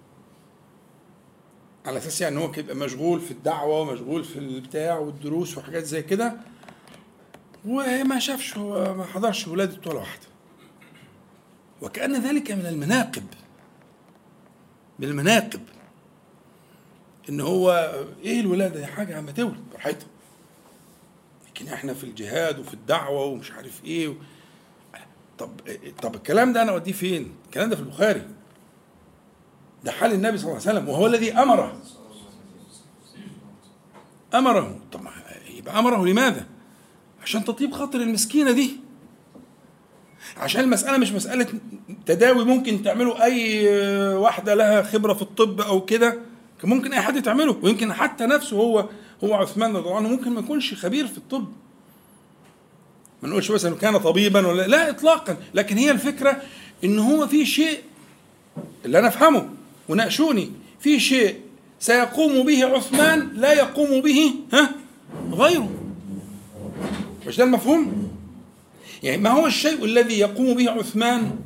[SPEAKER 1] على أساس يعني هو يبقى مشغول في الدعوة ومشغول في البتاع والدروس وحاجات زي كده. وما شافش ما حضرش ولادة ولا واحدة. وكأن ذلك من المناقب. من المناقب. إن هو إيه الولادة؟ دي حاجة عم تولد براحتها. لكن إحنا في الجهاد وفي الدعوة ومش عارف إيه و... طب طب الكلام ده أنا أوديه فين؟ الكلام ده في البخاري. ده حال النبي صلى الله عليه وسلم وهو الذي أمره. أمره. طب يبقى أمره لماذا؟ عشان تطيب خاطر المسكينة دي. عشان المسألة مش مسألة تداوي ممكن تعمله أي واحدة لها خبرة في الطب أو كده. ممكن أي حد تعمله. ويمكن حتى نفسه هو هو عثمان رضي الله عنه ممكن ما يكونش خبير في الطب. ما نقولش مثلا كان طبيبا ولا لا اطلاقا. لكن هي الفكرة إن هو في شيء اللي أنا أفهمه وناقشوني. في شيء سيقوم به عثمان لا يقوم به ها؟ غيره. مش ده المفهوم؟ يعني ما هو الشيء الذي يقوم به عثمان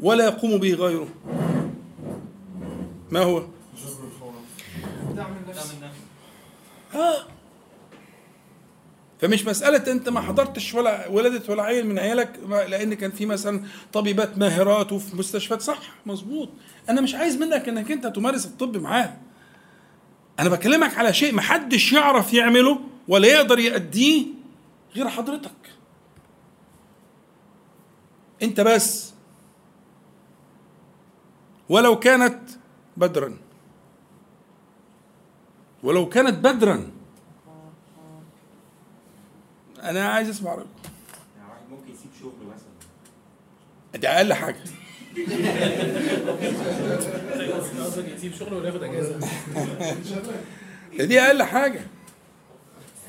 [SPEAKER 1] ولا يقوم به غيره؟ ما هو؟
[SPEAKER 2] دعم النفس
[SPEAKER 1] آه فمش مسألة أنت ما حضرتش ولا ولدت ولا عيل من عيالك لأن كان في مثلا طبيبات ماهرات وفي مستشفيات صح مظبوط أنا مش عايز منك إنك أنت تمارس الطب معاه أنا بكلمك على شيء محدش يعرف يعمله ولا يقدر يأديه غير حضرتك. انت بس. ولو كانت بدرا. ولو كانت بدرا. أنا عايز أسمع رايكم
[SPEAKER 3] واحد ممكن يسيب شغله مثلا.
[SPEAKER 1] دي أقل حاجة.
[SPEAKER 4] قصدك يسيب شغله ولا ياخد أجازة.
[SPEAKER 1] دي أقل حاجة.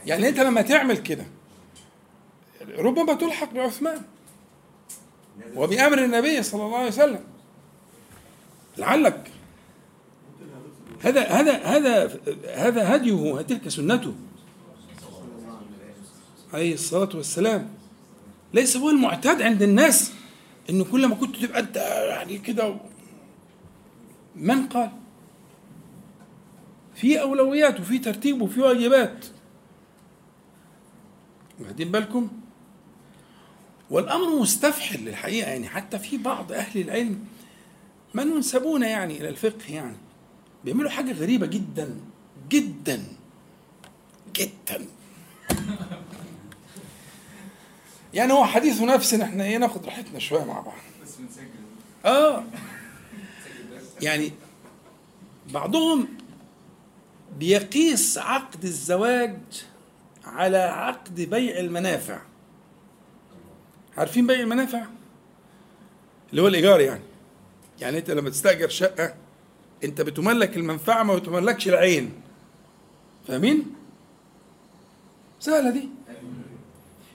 [SPEAKER 1] يعني انت لما تعمل كده ربما تلحق بعثمان وبأمر النبي صلى الله عليه وسلم. لعلك هذا هذا هذا هذا هديه تلك سنته. عليه الصلاة والسلام. ليس هو المعتاد عند الناس انه كل ما كنت تبقى أنت يعني كده من قال؟ في أولويات وفي ترتيب وفي واجبات. واخدين بالكم؟ والأمر مستفحل للحقيقة يعني حتى في بعض أهل العلم من ينسبون يعني إلى الفقه يعني. بيعملوا حاجة غريبة جدا جدا جدا. يعني هو حديث نفس إحنا إيه ناخد راحتنا شوية مع بعض.
[SPEAKER 3] بس بنسجل.
[SPEAKER 1] آه. يعني بعضهم بيقيس عقد الزواج على عقد بيع المنافع. عارفين بيع المنافع؟ اللي هو الإيجار يعني. يعني أنت لما تستأجر شقة أنت بتملك المنفعة ما بتملكش العين. فاهمين؟ سهلة دي.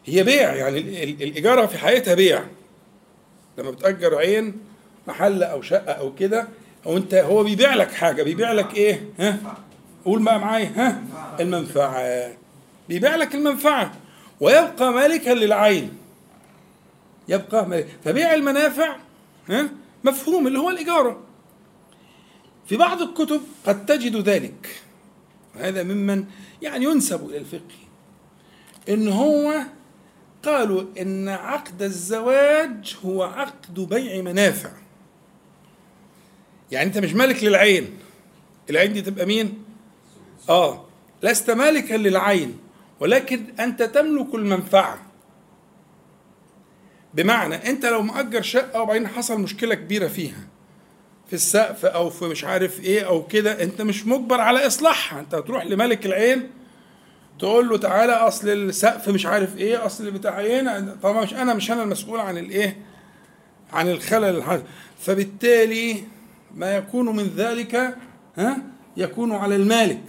[SPEAKER 1] هي بيع يعني ال- ال- الاجاره في حقيقتها بيع. لما بتأجر عين محل أو شقة أو كده أو أنت هو بيبيع لك حاجة بيبيع لك إيه؟ ها؟ قول بقى معايا ها؟ المنفعة. بيبيع لك المنفعة. ويبقى مالكا للعين. يبقى مالك. فبيع المنافع؟ مفهوم اللي هو الإجارة في بعض الكتب قد تجد ذلك. هذا ممن يعني ينسب إلى الفقه. إن هو قالوا إن عقد الزواج هو عقد بيع منافع. يعني أنت مش مالك للعين. العين دي تبقى مين؟ آه لست مالكا للعين. ولكن أنت تملك المنفعة. بمعنى أنت لو مأجر شقة وبعدين حصل مشكلة كبيرة فيها في السقف أو في مش عارف إيه أو كده أنت مش مجبر على إصلاحها. أنت هتروح لملك العين تقول له تعالى أصل السقف مش عارف إيه أصل بتاع إيه طبعا مش أنا مش أنا المسؤول عن الإيه؟ عن الخلل الحدث فبالتالي ما يكون من ذلك ها؟ يكون على المالك.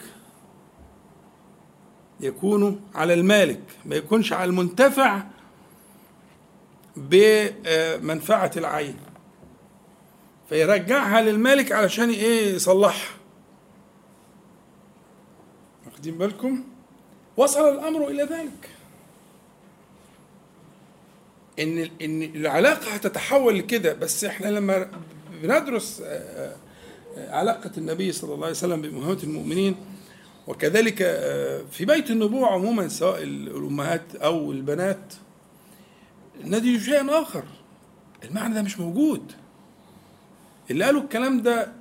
[SPEAKER 1] يكون على المالك ما يكونش على المنتفع بمنفعة العين. فيرجعها للمالك علشان إيه؟ يصلحها. واخدين بالكم؟ وصل الأمر إلى ذلك. إن إن العلاقة هتتحول لكده بس إحنا لما بندرس آه، آه، علاقة النبي صلى الله عليه وسلم بامهات المؤمنين وكذلك آه، في بيت النبوة عموما سواء الأمهات أو البنات نجد شيئا آخر. المعنى ده مش موجود. اللي قالوا الكلام ده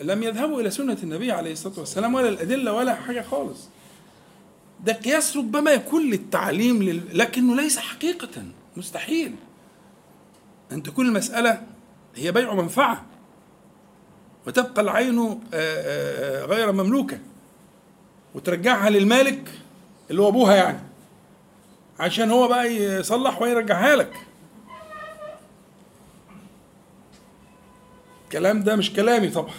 [SPEAKER 1] لم يذهبوا إلى سنة النبي عليه الصلاة والسلام ولا الأدلة ولا حاجة خالص. ده قياس ربما يكون للتعليم لل... لكنه ليس حقيقة. مستحيل. أن تكون المسألة هي بيع منفعة وتبقى العين آه، آه، غير مملوكة. وترجعها للمالك اللي هو أبوها يعني عشان هو بقى يصلح ويرجعها لك الكلام ده مش كلامي طبعا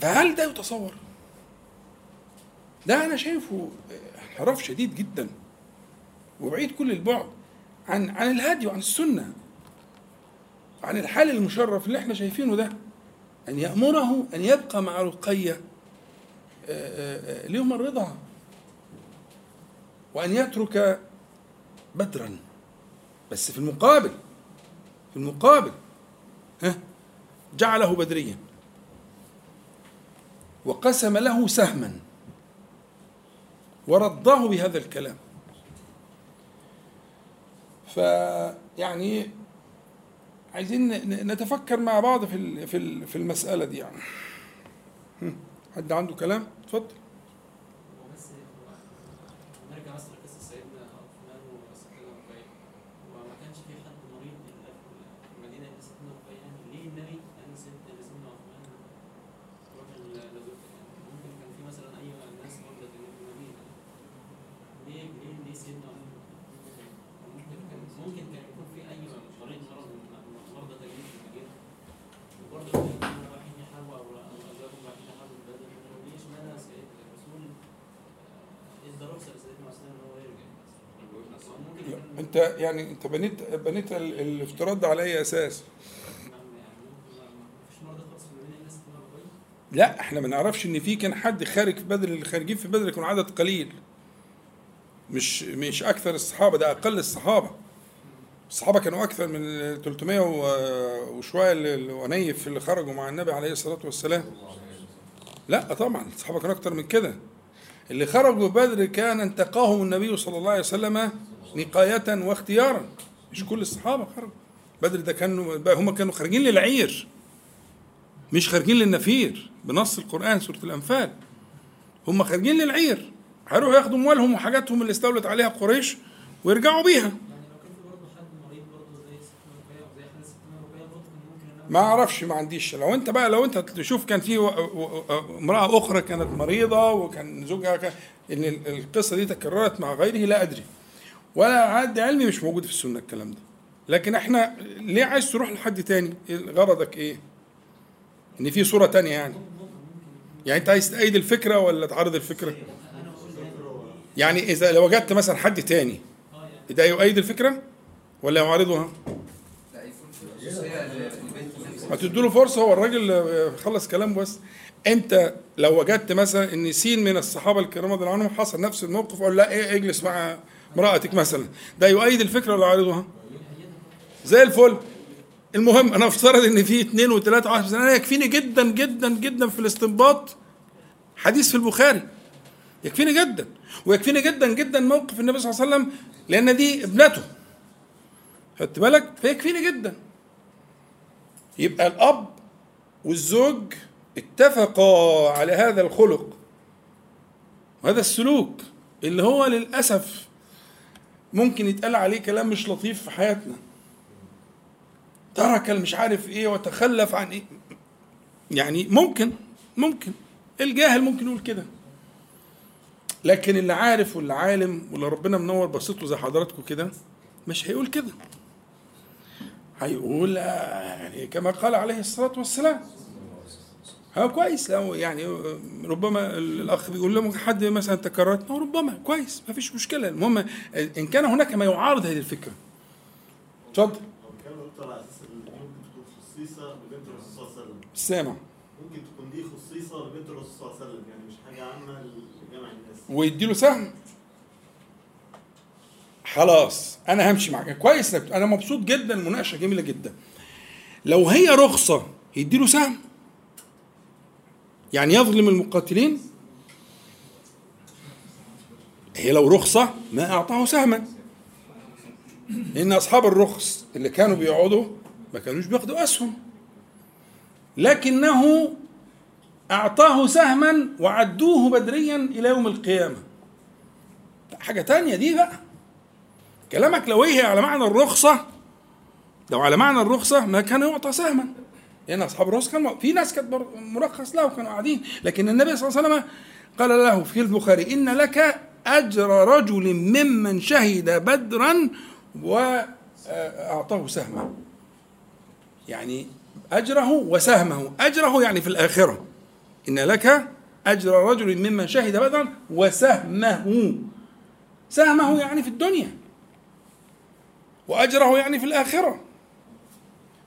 [SPEAKER 1] فهل ده يتصور؟ ده أنا شايفه انحراف شديد جدا وبعيد كل البعد عن عن الهدي وعن السنة عن الحال المشرف اللي إحنا شايفينه ده أن يأمره أن يبقى مع رقية ليوم الرضا وأن يترك بدرا. بس في المقابل في المقابل ها جعله بدريا. وقسم له سهما. ورضاه بهذا الكلام. فيعني عايزين نتفكر مع بعض في في ال- في المسألة دي يعني. حد عنده كلام؟ اتفضل
[SPEAKER 4] وبس نرجع بس لقصه سيدنا عثمان وسيدنا رقية وما كانش في حد مريض الا في المدينة الا سيدنا رقية يعني ليه النبي قال سيدنا لسيدنا عثمان روح لزوجتك يعني ممكن كان في مثلا اي ناس مرضى في المدينة ليه ليه ليه سيدنا عثمان ممكن كان ممكن كان يكون في اي مريض مرض من مرضى تجريد في المدينة وبرضه كان يكون رايحين يحاربوا أو أو ازواجهم رايحين يحاربوا في بدر ليش معنى سيد الرسول آه، ادى رخصه لسيدنا عثمان ان هو يرجع ممكن يكون
[SPEAKER 1] يعني انت بنيت بنيت ال- الافتراض ده على اي
[SPEAKER 4] أساس؟
[SPEAKER 1] لا إحنا ما نعرفش إن في كان حد خارج في بدر خارجين في بدر كانوا عدد قليل. مش مش أكثر الصحابة ده أقل الصحابة. الصحابة كانوا أكثر من 300 و- وشوية ونيف اللي خرجوا مع النبي عليه الصلاة والسلام. لا طبعا الصحابة كانوا أكثر من كده. اللي خرجوا بدر كان انتقاهم النبي صلى الله عليه وسلم نقاية واختيارا مش كل الصحابة خرجوا. بدر ده كانوا هم كانوا خارجين للعير. مش خارجين للنفير. بنص القرآن سورة الأنفال. هم خارجين للعير. هيروحوا ياخدوا أموالهم وحاجاتهم اللي استولت عليها قريش ويرجعوا بيها. ما أعرفش ما عنديش. لو أنت بقى لو أنت تشوف كان في امرأة أخرى كانت مريضة وكان زوجها كان إن ال- القصة دي تكررت مع غيره لا أدري. ولا عد علمي مش موجود في السنة الكلام ده. لكن إحنا ليه عايز تروح لحد تاني؟ إيه غرضك إيه؟ ان في صورة تانية يعني. يعني أنت عايز تأيد الفكرة ولا تعارض الفكرة؟ يعني إذا لو وجدت مثلا حد تاني ده يؤيد الفكرة ولا يعارضها؟ ما تدوا له فرصة هو الراجل خلص كلامه بس. أنت لو وجدت مثلا إن سين من الصحابة الكرام رضي الله عنهم حصل نفس الموقف قال لا إيه اجلس مع امرأتك مثلا. ده يؤيد الفكرة ولا يعارضها؟ زي الفل. المهم أنا افترض إن في اثنين وثلاثه وعشرة سنة. أنا يكفيني جدا جدا جدا في الاستنباط. حديث في البخاري. يكفيني جدا. ويكفيني جدا جدا موقف النبي صلى الله عليه وسلم لأن دي ابنته. خدت بالك؟ فيكفيني جدا. يبقى الأب والزوج اتفقا على هذا الخلق. وهذا السلوك. اللي هو للأسف ممكن يتقال عليه كلام مش لطيف في حياتنا. ترك المش عارف إيه وتخلف عن إيه. يعني ممكن ممكن. الجاهل ممكن يقول كده. لكن اللي عارف واللي عالم واللي ربنا منور بصيته زي حضراتكم كده مش هيقول كده. هيقول آه، يعني كما قال عليه الصلاة والسلام. ها كويس لو يعني ربما الأخ بيقول لهم حد مثلا تكررت ربما كويس ما فيش مشكلة. المهم إن كان هناك ما يعارض هذه الفكرة. اتفضل.
[SPEAKER 5] كان أكتر على أساس إن ممكن تكون خصيصة ببنت الرسول صلى الله عليه وسلم.
[SPEAKER 1] سامع.
[SPEAKER 5] ممكن تكون دي خصيصة ببنت الرسول صلى الله عليه وسلم يعني مش حاجة عامة لجمع الناس.
[SPEAKER 1] ويديله سهم. خلاص أنا همشي معاك. كويس أنا مبسوط جدا المناقشه جميلة جدا. لو هي رخصة يديله سهم. يعني يظلم المقاتلين؟ هي لو رخصة ما أعطاه سهما. لأن أصحاب الرخص اللي كانوا بيقعدوا ما كانوش بياخدوا أسهم. لكنه أعطاه سهما وعدوه بدريا إلى يوم القيامة. حاجة تانية دي بقى. كلامك لو هي على معنى الرخصة لو على معنى الرخصة ما كان يعطى سهما. لأن أصحاب الرخص كانوا في ناس كانت مرخص له وكانوا قاعدين. لكن النبي صلى الله عليه وسلم قال له في البخاري إن لك أجر رجل ممن شهد بدرا وأعطاه سهما يعني أجره وسهمه. أجره يعني في الآخرة. إن لك أجر رجل ممن شهد بدرا وسهمه. سهمه يعني في الدنيا. وأجره يعني في الآخرة.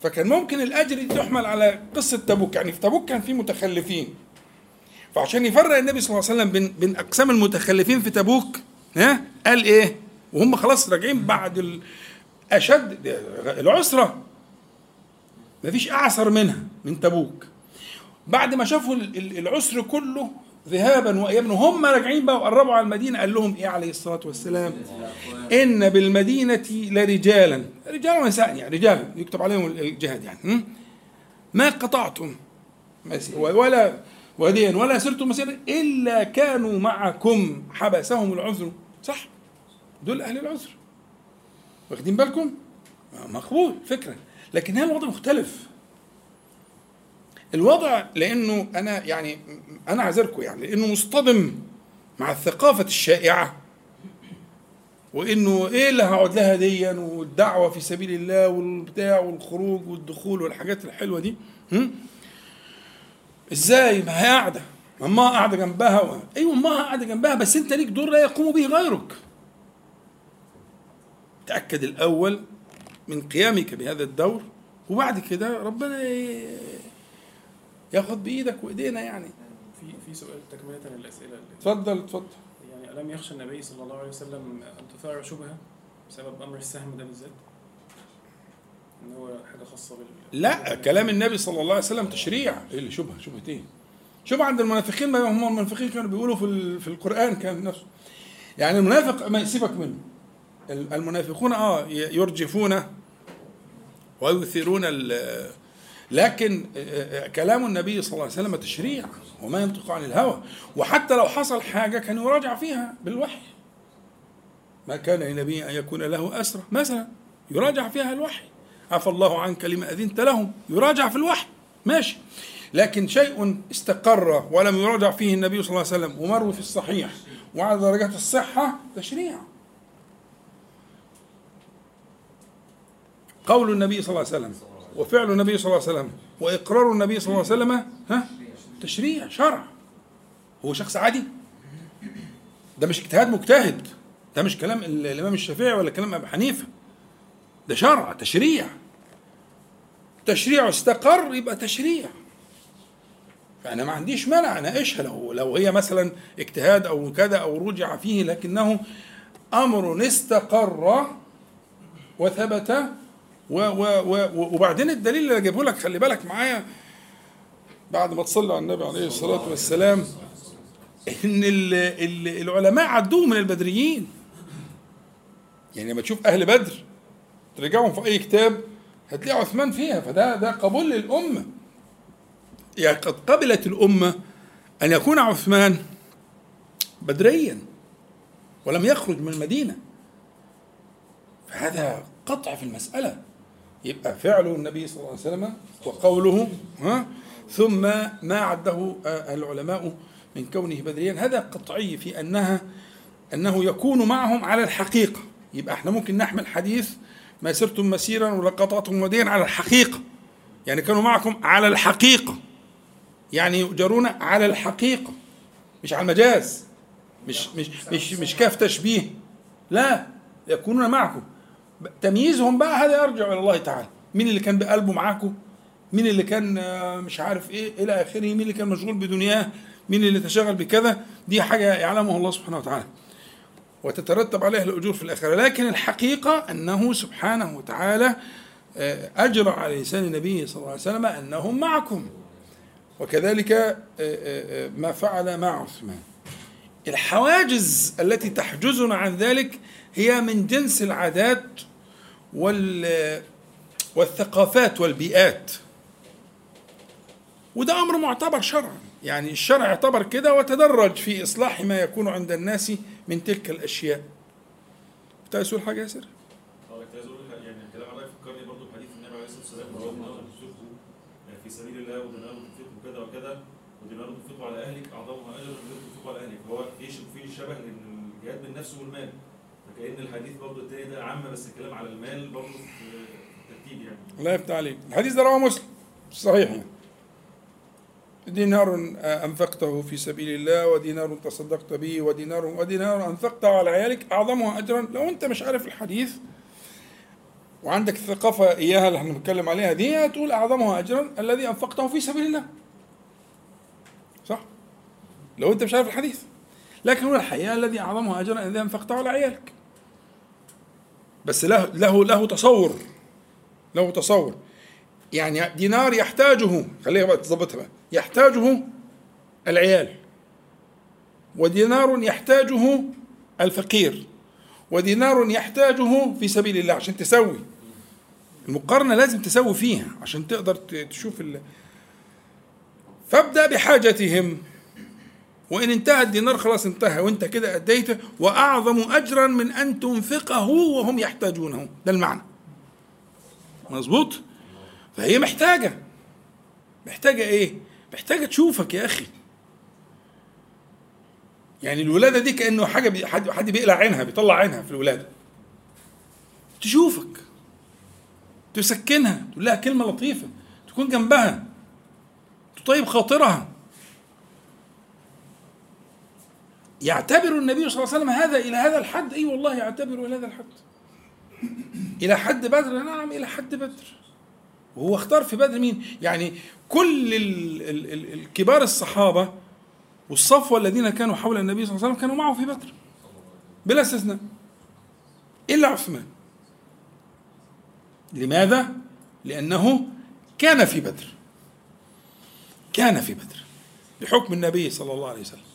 [SPEAKER 1] فكان ممكن الأجر دي تحمل على قصة تبوك. يعني في تبوك كان في متخلفين. فعشان يفرق النبي صلى الله عليه وسلم بين بين أقسام المتخلفين في تبوك ها قال إيه؟ وهم خلاص راجعين بعد أشد العسرة. مفيش أعسر منها من تبوك. بعد ما شافوا ال- ال- العسر كله ذهابا وايابا. وهم راجعين بقى وقربوا على المدينة. قال لهم إيه عليه الصلاة والسلام؟ إن بالمدينة لرجالا. رجال ونساء يعني رجال يكتب عليهم الجهاد يعني? ما قطعتم ولا وديا ولا سرتم مسيرا إلا كانوا معكم حبسهم العذر. صح؟ دول أهل العذر. واخدين بالكم؟ مقبول فكره لكن هنا الوضع مختلف. الوضع لأنه أنا يعني أنا عذركم يعني لأنه مصطدم مع الثقافة الشائعة. وإنه إيه اللي هقعد لها ديا والدعوة في سبيل الله والبتاع والخروج والدخول والحاجات الحلوة دي. هم؟ إزاي؟ ما هي قاعدة. ما أمها قاعدة جنبها و... أيوه أمها قاعدة جنبها بس أنت ليك دور لا يقوم به غيرك. تأكد الأول من قيامك بهذا الدور وبعد كده ربنا ياخد بإيدك وإيدينا يعني.
[SPEAKER 6] في في سؤال تكملة للأسئلة اللي
[SPEAKER 1] اتفضل اتفضل.
[SPEAKER 6] يعني ألم يخشى النبي صلى الله عليه وسلم أن تثار شبهة بسبب أمر السهم ده بالذات؟ إن هو حاجة خاصة بال
[SPEAKER 1] لا كلام النبي صلى الله عليه وسلم تشريع. إيه اللي شبهة؟ شبهه إيه شبهة عند المنافقين ما هم المنافقين كانوا بيقولوا في في القرآن كان نفسه يعني المنافق ما يسيبك منه. المنافقون آه يرجفون ويثيرون ال- لكن آه، آه، كلام النبي صلى الله عليه وسلم تشريع وما ينطق عن الهوى. وحتى لو حصل حاجة كان يراجع فيها بالوحي. ما كان لنبي أن يكون له اسرى مثلا يراجع فيها الوحي. عفى الله عنك لما أذنت لهم يراجع في الوحي. ماشي. لكن شيء استقر ولم يراجع فيه النبي صلى الله عليه وسلم ومروي في الصحيح وعلى درجات الصحة تشريع. قول النبي صلى الله عليه وسلم وفعل النبي صلى الله عليه وسلم وإقرار النبي صلى الله عليه وسلم ها؟ تشريع شرع. هو شخص عادي. ده مش اجتهاد مجتهد. ده مش كلام ال- الإمام الشافعي ولا كلام ابو حنيفة. ده شرع تشريع. تشريع استقر يبقى تشريع. فأنا ما عنديش مانع اناقشها لو لو هي مثلا اجتهاد أو كذا أو رجع فيه لكنه أمر استقر وثبت و و و وبعدين الدليل اللي جايبه لك خلي بالك معايا بعد ما تصلي على النبي عليه الصلاة والسلام إن ال ال العلماء عدوه من البدريين. يعني لما تشوف أهل بدر ترجعهم في أي كتاب هتلاقي عثمان فيها. فده ده قبول للأمة. يعني قد قبلت الأمة أن يكون عثمان بدريا ولم يخرج من المدينة. فهذا قطع في المسألة. يبقى فعل النبي صلى الله عليه وسلم وقوله ها؟ ثم ما عده العلماء من كونه بدريا. هذا قطعي في انها أنه يكون معهم على الحقيقة. يبقى إحنا ممكن نحمل حديث ما سرتم مسيرا ولا قطعتم وديا على الحقيقة. يعني كانوا معكم على الحقيقة. يعني يؤجرون على الحقيقة. مش على المجاز. مش مش مش مش كاف تشبيه. لا يكونون معكم. تمييزهم بقى هذا يرجع إلى الله تعالى. مين اللي كان بقلبه معاكم مين اللي كان آه، مش عارف إيه إلى آخره؟ مين اللي كان مشغول بدنياه؟ مين اللي تشغل بكذا؟ دي حاجة يعلمها الله سبحانه وتعالى. وتترتب عليها الأجور في الآخرة. لكن الحقيقة أنه سبحانه وتعالى آه، أجرى على لسان نبيه صلى الله عليه وسلم أنهم معكم. وكذلك آه، ما فعل مع عثمان. الحواجز التي تحجزنا عن ذلك هي من جنس العادات وال والثقافات والبيئات. وده أمر معتبر شرعا. يعني الشرع اعتبر كده وتدرج في إصلاح ما يكون عند الناس من تلك الأشياء. كنت عايز تقول حاجة يا سر
[SPEAKER 7] آه كنت عايز أقول يعني الكلام فكرني برضه بحديث النبي عليه الصلاة والسلام تنفقه في سبيل الله ودينار تنفقه كذا وكذا ودينار تنفقه على أهلك اعظمها اجرا ودينار تنفقه على أهلك. فهو في شبه لأن الجهاد بالنفس والمال. فكأن الحديث برضه التاني ده عام بس الكلام على المال برضه في الترتيب يعني.
[SPEAKER 1] الله يفتح عليك. الحديث ده رواه مسلم. صحيح. يعني. دينار أنفقته في سبيل الله ودينار تصدقت به ودينار ودينار أنفقته على عيالك أعظمها أجرا. لو أنت مش عارف الحديث وعندك الثقافة إياها اللي إحنا بنتكلم عليها دي هتقول أعظمها أجرا الذي أنفقته في سبيل الله. صح؟ لو أنت مش عارف الحديث. لكن هو الحقيقة الذي أعظمها أجرا الذي أنفقته على عيالك. بس له له له تصور له تصور. يعني دينار يحتاجه خليها بقى تظبطها بقى يحتاجه العيال. ودينار يحتاجه الفقير. ودينار يحتاجه في سبيل الله عشان تسوي. المقارنة لازم تسوي فيها عشان تقدر تشوف ال... فابدأ بحاجتهم. وإن انتهى الدينار خلاص انتهى وأنت كده أديته وأعظم أجرا من أن تنفقه وهم يحتاجونه. ده المعنى. مظبوط؟ فهي محتاجة. محتاجة إيه؟ محتاجة تشوفك يا أخي. يعني الولادة دي كأنه حاجة بي حد, حد بيقلع عينها بيطلع عينها في الولادة. تشوفك. تسكنها. تقول لها كلمة لطيفة. تكون جنبها. تطيب خاطرها. يعتبر النبي صلى الله عليه وسلم هذا إلى هذا الحد. أي والله يعتبر إلى هذا الحد. إلى حد بدر. نعم إلى حد بدر. وهو اختار في بدر مين؟ يعني كل ال ال ال الكبار الصحابة والصفوة الذين كانوا حول النبي صلى الله عليه وسلم كانوا معه في بدر. بلا استثناء. إلا عثمان. لماذا؟ لأنه كان في بدر. كان في بدر. بحكم النبي صلى الله عليه وسلم.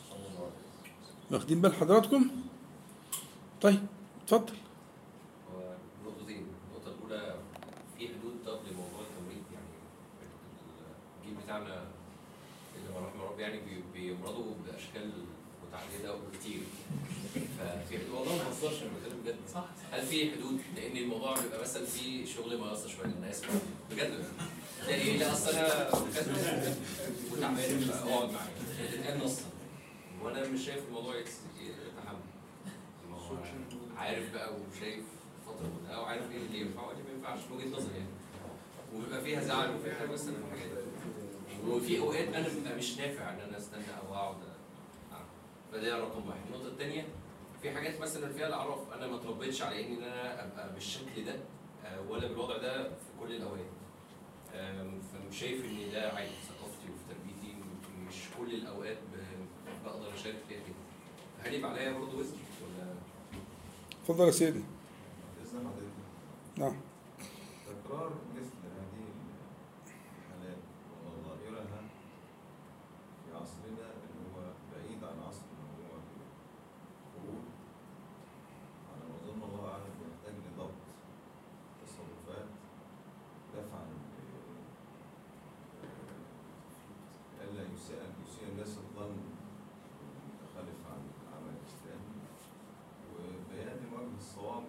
[SPEAKER 1] واخدين بال حضراتكم؟ طيب اتفضل.
[SPEAKER 8] نقطتين. النقطة الأولى في حدود طب لموضوع التمريض يعني الجيل بتاعنا اللي رحمة يعني بيمرضوا بأشكال متعددة وكتير. ففي حدود والله ما أنا بتكلم بجد. صح. هل في حدود؟ لأن الموضوع بيبقى مثلا في شغل ما يقصش شوية الناس بجد. تلاقي لا اصل أنا مكاتب وتعبان. فاقعد معايا. تتقال نصا وأنا مش شايف الموضوع يتحمل. عارف بقى وشايف فترة كلها وعارف إيه اللي ينفع وايه ما ينفعش من وجهة نظري يعني. وبيبقى فيها زعل وفيها حاجة بس أنا الحاجات. وفي أوقات أنا ببقى مش نافع إن أنا أستنى أو أقعد. فده رقم واحد. النقطة الثانية في حاجات مثلا فيها الأعراف أنا ما اتربيتش على إن أنا أبقى بالشكل ده آه، ولا بالوضع ده في كل الأوقات. فمش شايف إن ده عادي في ثقافتي وفي تربيتي مش كل الأوقات بقدر أشارك فيها كده هل يبقى عليا برضه وزن ولا؟
[SPEAKER 1] اتفضل يا سيدي. نعم.
[SPEAKER 9] تكرار مثل هذه الحالات وظاهرها في عصرنا اللي هو بعيد عن عصر اللي هو القرون على ما أظن الله أعلم يحتاج لضبط تصرفات دفعا ل- ألا يسيء يسيء الناس الظن المتخلف عن العمل الإسلامي وبيان وجه الصواب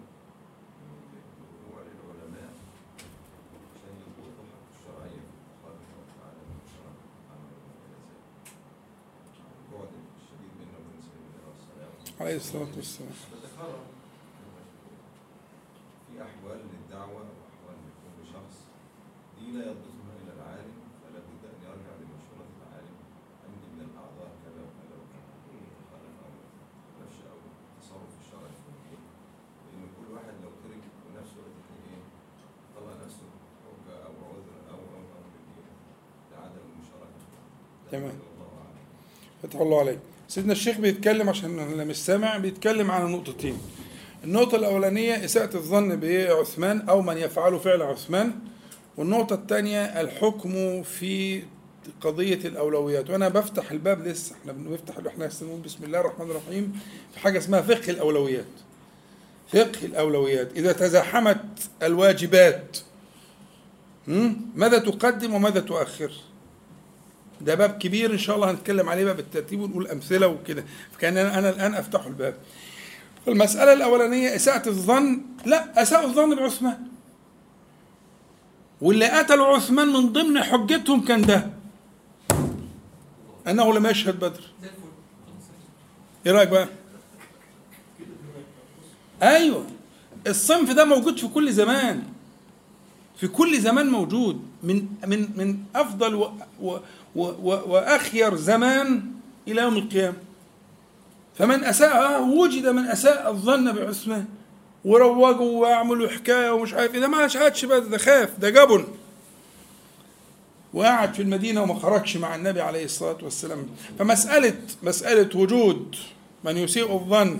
[SPEAKER 9] الرجوع للعلماء عشان يضبطوا حق الشرعية في التخلف والتعالى من الشرع عمل إلى ذلك. البعد الشديد بيننا وبين سيدنا الله والسلام
[SPEAKER 1] عليه الصلاة والسلام.
[SPEAKER 9] في أحوال للدعوة وأحوال لكل شخص دي لا يضبطها إلا العالم فلا بد أن يرجع لمشورة العالم. عندي من الأعذار كذا وكذا وكذا. مخالف أو نفس أو تصرف الشرع في الدين. لأن كل واحد لو ترك بنفسه إيه طلع نفسه حجة أو عذر أو أو أو لعدم المشاركة.
[SPEAKER 1] تمام. فتح الله عليك. سيدنا الشيخ بيتكلم عشان اللي مش سامع بيتكلم عن نقطتين النقطة الأولانية إساءة الظن بعثمان أو من يفعل فعل عثمان والنقطة الثانية الحكم في قضية الأولويات وأنا بفتح الباب لسه إحنا بنفتح إحنا بسم الله الرحمن الرحيم في حاجة اسمها فقه الأولويات فقه الأولويات إذا تزاحمت الواجبات؟ ماذا تقدم وماذا تؤخر؟ ده باب كبير إن شاء الله هنتكلم عليه بقى بالترتيب ونقول أمثلة وكده. فكأن أنا الآن افتح الباب. المسألة الأولانية أساءة الظن؟ لا اساء الظن بعثمان. واللي قتلوا عثمان من ضمن حجتهم كان ده. أنه لم يشهد بدر. إيه رأيك بقى؟ أيوه. الصنف ده موجود في كل زمان. في كل زمان موجود. من من من أفضل و و و و وأخير زمان إلى يوم القيامة. فمن أساء وجد من أساء الظن بعثمان وروجوا وعملوا حكاية ومش عارف إيه. ده ما شهدش بس ده خاف ده جبن. وقعد في المدينة وما خرجش مع النبي عليه الصلاة والسلام. فمسألة مسألة وجود من يسيء الظن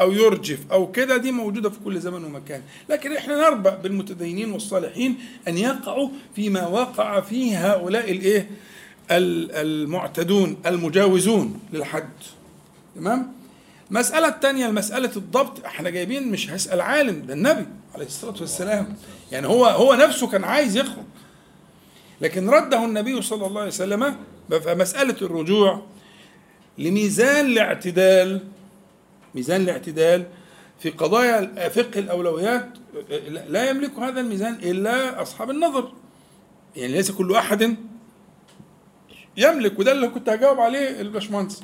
[SPEAKER 1] أو يرجف أو كده دي موجودة في كل زمن ومكان. لكن إحنا نربأ بالمتدينين والصالحين أن يقعوا فيما وقع فيه هؤلاء الإيه؟ ال- المعتدون المجاوزون للحد. تمام؟ المسألة الثانية مسألة الضبط. إحنا جايبين مش هسأل عالم ده النبي عليه الصلاة والسلام. يعني هو هو نفسه كان عايز يخرج. لكن رده النبي صلى الله عليه وسلم فمسألة الرجوع لميزان الاعتدال ميزان الاعتدال في قضايا فقه الأولويات لا يملك هذا الميزان إلا أصحاب النظر. يعني ليس كل أحد يملك وده اللي كنت هجاوب عليه الباشمهندس.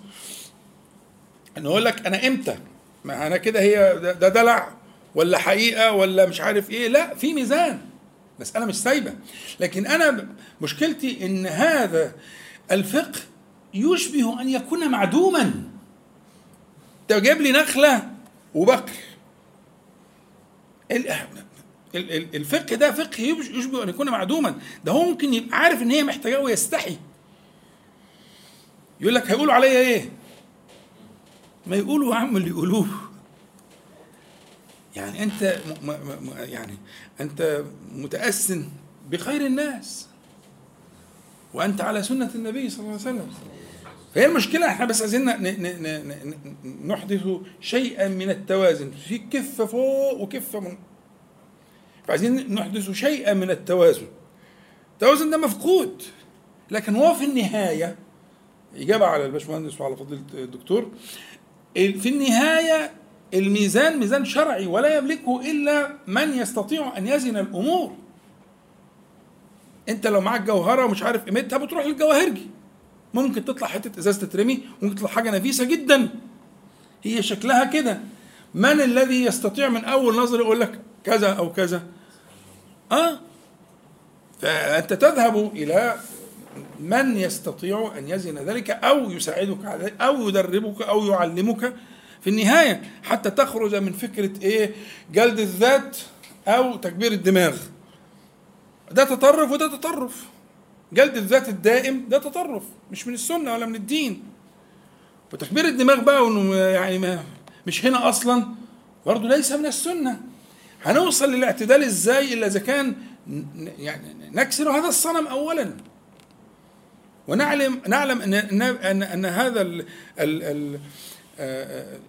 [SPEAKER 1] ان يقول لك أنا إمتى؟ ما أنا كده هي ده, دلع ولا حقيقة ولا مش عارف إيه؟ لا في ميزان. مسألة مش سايبة. لكن أنا مشكلتي إن هذا الفقه يشبه أن يكون معدوما. أنت جايب لي نخلة ال- الفقه ده فقه يشبه أن يكون معدوما. ده هو ممكن يبقى عارف إن هي محتاجاه ويستحي. يقول لك هيقولوا عليا إيه؟ ما يقولوا يا عم اللي يقولوه. يعني أنت م م م يعني أنت متأسن بخير الناس. وأنت على سنة النبي صلى الله عليه وسلم. فهي المشكلة إحنا بس عايزين نحدث شيئا من التوازن. في كفة فوق وكفة من فعايزين نحدث شيئا من التوازن. التوازن ده مفقود لكن هو في النهاية إجابة على الباشمهندس وعلى فضيلة الدكتور. في النهاية الميزان ميزان شرعي ولا يملكه إلا من يستطيع أن يزن الأمور. أنت لو معاك جوهرة ومش عارف قيمتها بتروح للجواهرجي. ممكن تطلع حتة ازازه تترمي ممكن تطلع حاجة نفيسة جدا. هي شكلها كده. من الذي يستطيع من أول نظر يقول لك كذا أو كذا؟ آه. فأنت تذهب إلى من يستطيع أن يزن ذلك أو يساعدك على ذلك أو يدربك أو يعلمك في النهاية حتى تخرج من فكرة إيه؟ جلد الذات أو تكبير الدماغ. ده تطرف وده تطرف. جلد الذات الدائم ده تطرف مش من السنة ولا من الدين. وتكبير الدماغ بقى وإنه يعني ما مش هنا أصلا برضه ليس من السنة. هنوصل للاعتدال إزاي إلا إذا كان يعني نكسر هذا الصنم اولا؟ ونعلم نعلم أن إن أن, هذا ال ال ال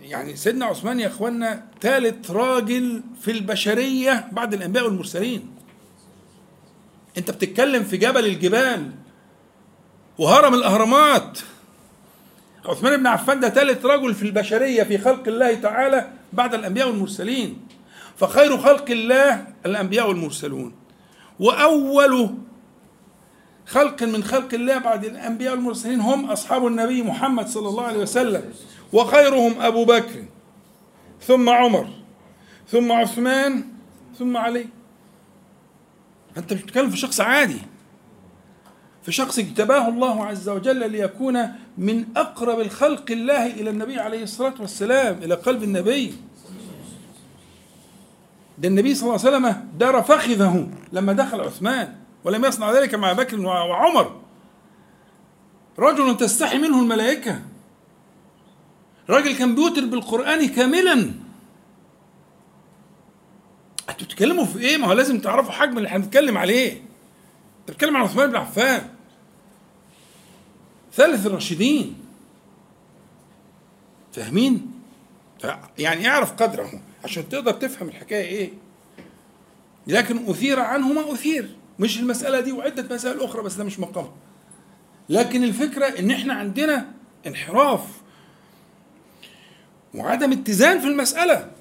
[SPEAKER 1] يعني سيدنا عثمان يا اخوانا ثالث راجل في البشرية بعد الأنبياء والمرسلين. أنت بتتكلم في جبل الجبال وهرم الأهرامات. عثمان بن عفان ده ثالث رجل في البشرية في خلق الله تعالى بعد الأنبياء والمرسلين. فخير خلق الله الأنبياء والمرسلون. واول خلق من خلق الله بعد الأنبياء والمرسلين هم أصحاب النبي محمد صلى الله عليه وسلم وخيرهم أبو بكر ثم عمر ثم عثمان ثم علي. انت مش بتتكلم في شخص عادي. في شخص اجتباه الله عز وجل ليكون من أقرب الخلق الله إلى النبي عليه الصلاة والسلام إلى قلب النبي. ده النبي صلى الله عليه وسلم دار فخذه لما دخل عثمان. ولم يصنع ذلك مع بكر وعمر رجل تستحي منه الملائكة راجل كان بيوتر بالقرآن كاملا أنتوا بتتكلموا في إيه؟ ما هو لازم تعرفوا حجم اللي هنتكلم عليه. أنت بتتكلم عن عثمان بن عفان. ثالث الراشدين. فاهمين؟ يعني اعرف قدره عشان تقدر تفهم الحكاية إيه. لكن أثير عنه ما أثير، مش المسألة دي وعدة مسائل أخرى بس ده مش مقام. لكن الفكرة إن إحنا عندنا انحراف وعدم اتزان في المسألة.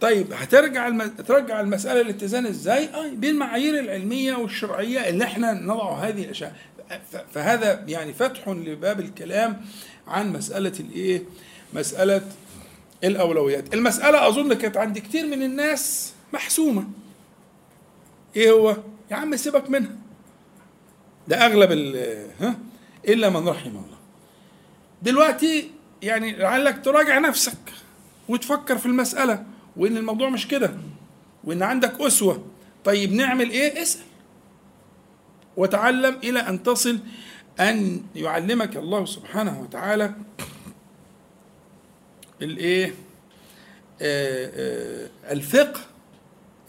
[SPEAKER 1] طيب هترجع الم... ترجع المسألة للاتزان إزاي؟ آه بالمعايير العلمية والشرعية اللي إحنا نضع هذه الأشياء. فهذا يعني فتح لباب الكلام عن مسألة الإيه؟ مسألة الأولويات. المسألة أظن كانت عند كتير من الناس محسومة. إيه هو؟ يا عم سيبك منها. ده أغلب ال ها؟ إلا من رحم الله. دلوقتي يعني لعلك تراجع نفسك وتفكر في المسألة وإن الموضوع مش كده وإن عندك أسوة طيب نعمل إيه اسأل وتعلم إلى أن تصل أن يعلمك الله سبحانه وتعالى الإيه الفقه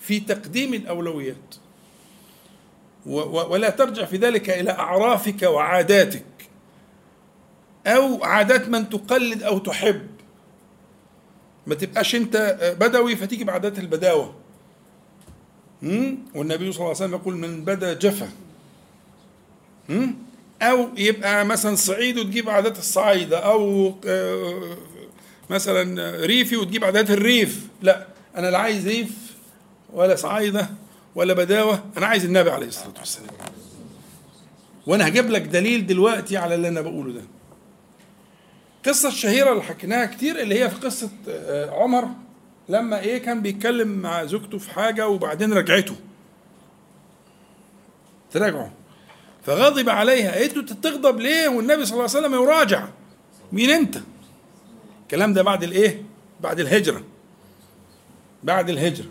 [SPEAKER 1] في تقديم الأولويات. ولا ترجع في ذلك إلى أعرافك وعاداتك. أو عادات من تقلد أو تحب. ما تبقاش أنت بدوي فتيجي بعادات البداوة. والنبي صلى الله عليه وسلم يقول من بدا جفا. أو يبقى مثلا صعيد وتجيب عادات الصعايدة. أو مثلا ريفي وتجيب عادات الريف. لا أنا لا عايز ريف ولا صعايده ولا بداوه. أنا عايز النبي عليه الصلاة والسلام. وأنا هجيب لك دليل دلوقتي على اللي أنا بقوله ده. القصة الشهيرة اللي حكيناها كتير اللي هي في قصة عمر لما إيه كان بيتكلم مع زوجته في حاجة وبعدين رجعته. تراجعه فغضب عليها. قالت له تغضب ليه؟ والنبي صلى الله عليه وسلم يراجع. مين أنت؟ الكلام ده بعد الإيه؟ بعد الهجرة. بعد الهجرة.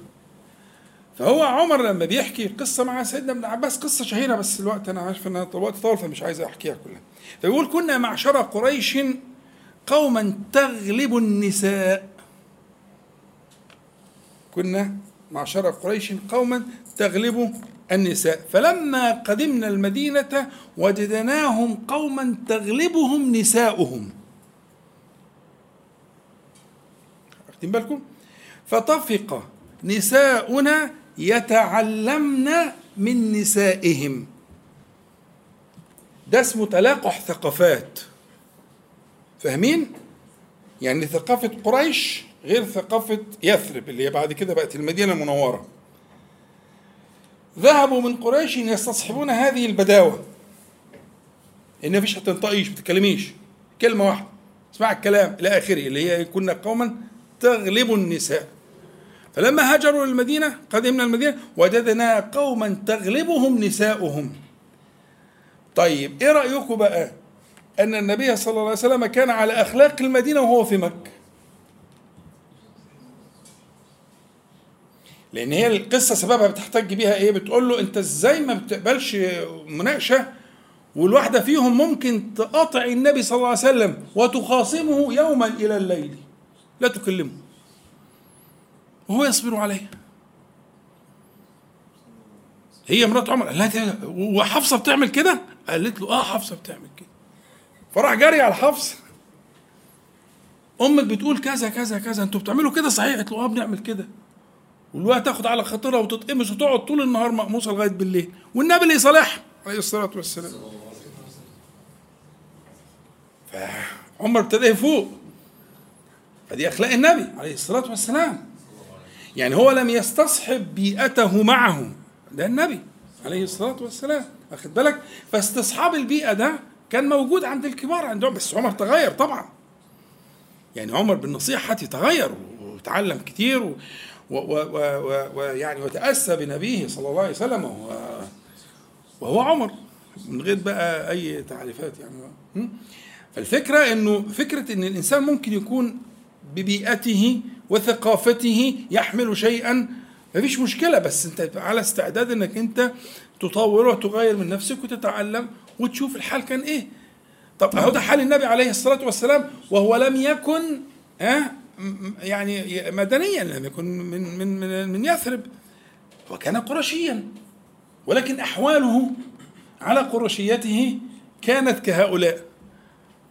[SPEAKER 1] فهو عمر لما بيحكي قصة مع سيدنا ابن عباس قصة شهيرة بس الوقت أنا عارف إن الوقت طول فمش عايز أحكيها كلها. فيقول كنا معشر قريش قوما تغلب النساء. كنا معشر قريش قوما تغلب النساء. فلما قدمنا المدينة وجدناهم قوما تغلبهم نساؤهم. واخدين بالكم؟ فطفق نساؤنا يتعلمن من نسائهم. ده اسمه تلاقح ثقافات. فاهمين؟ يعني ثقافة قريش غير ثقافة يثرب اللي هي بعد كده بقت المدينة المنورة. ذهبوا من قريش يستصحبون هذه البداوة. إن مفيش هتنطقيش ما كلمة واحدة اسمع الكلام إلى آخره اللي هي كنا قوما تغلب النساء. فلما هاجروا للمدينة قدمنا المدينة وجدنا قوما تغلبهم نساؤهم. طيب إيه رأيكم بقى؟ أن النبي صلى الله عليه وسلم كان على أخلاق المدينة وهو في مكة. لأن هي القصة سببها بتحتج بيها إيه؟ بتقول له أنت إزاي ما بتقبلش مناقشة؟ والواحدة فيهم ممكن تقاطع النبي صلى الله عليه وسلم وتخاصمه يوما إلى الليل. لا تكلمه. وهو يصبر عليها هي مرات عمر قالت لها وحفصة بتعمل كده؟ قالت له آه حفصة بتعمل كده. فراح جري على حفصة أمك بتقول كذا كذا كذا أنتوا بتعملوا كده صحيح؟ قالت له آه بنعمل كده. والوقت تاخد على خاطرها وتتقمص وتقعد طول النهار مقموصة لغاية بالليل. والنبي اللي يصالحها عليه الصلاة والسلام. فعمر ابتدى يفوق. فدي أخلاق النبي عليه الصلاة والسلام. يعني هو لم يستصحب بيئته معه. ده النبي عليه الصلاة والسلام. واخد بالك؟ فاستصحاب البيئة ده كان موجود عند الكبار عندهم بس عمر تغير طبعا. يعني عمر بالنصيحة تغير وتعلم كتير ويعني وتأسى بنبيه صلى الله عليه وسلم وهو, وهو عمر. من غير بقى أي تعريفات يعني. فالفكرة إنه فكرة إن الإنسان ممكن يكون ببيئته وثقافته يحمل شيئا. مفيش مشكلة بس أنت على استعداد إنك أنت تطور وتغير من نفسك وتتعلم وتشوف الحال كان إيه. طب أهو ده حال النبي عليه الصلاة والسلام وهو لم يكن ها يعني مدنيا لم يكن من من من, من يثرب. هو كان قرشيا ولكن أحواله على قرشيته كانت كهؤلاء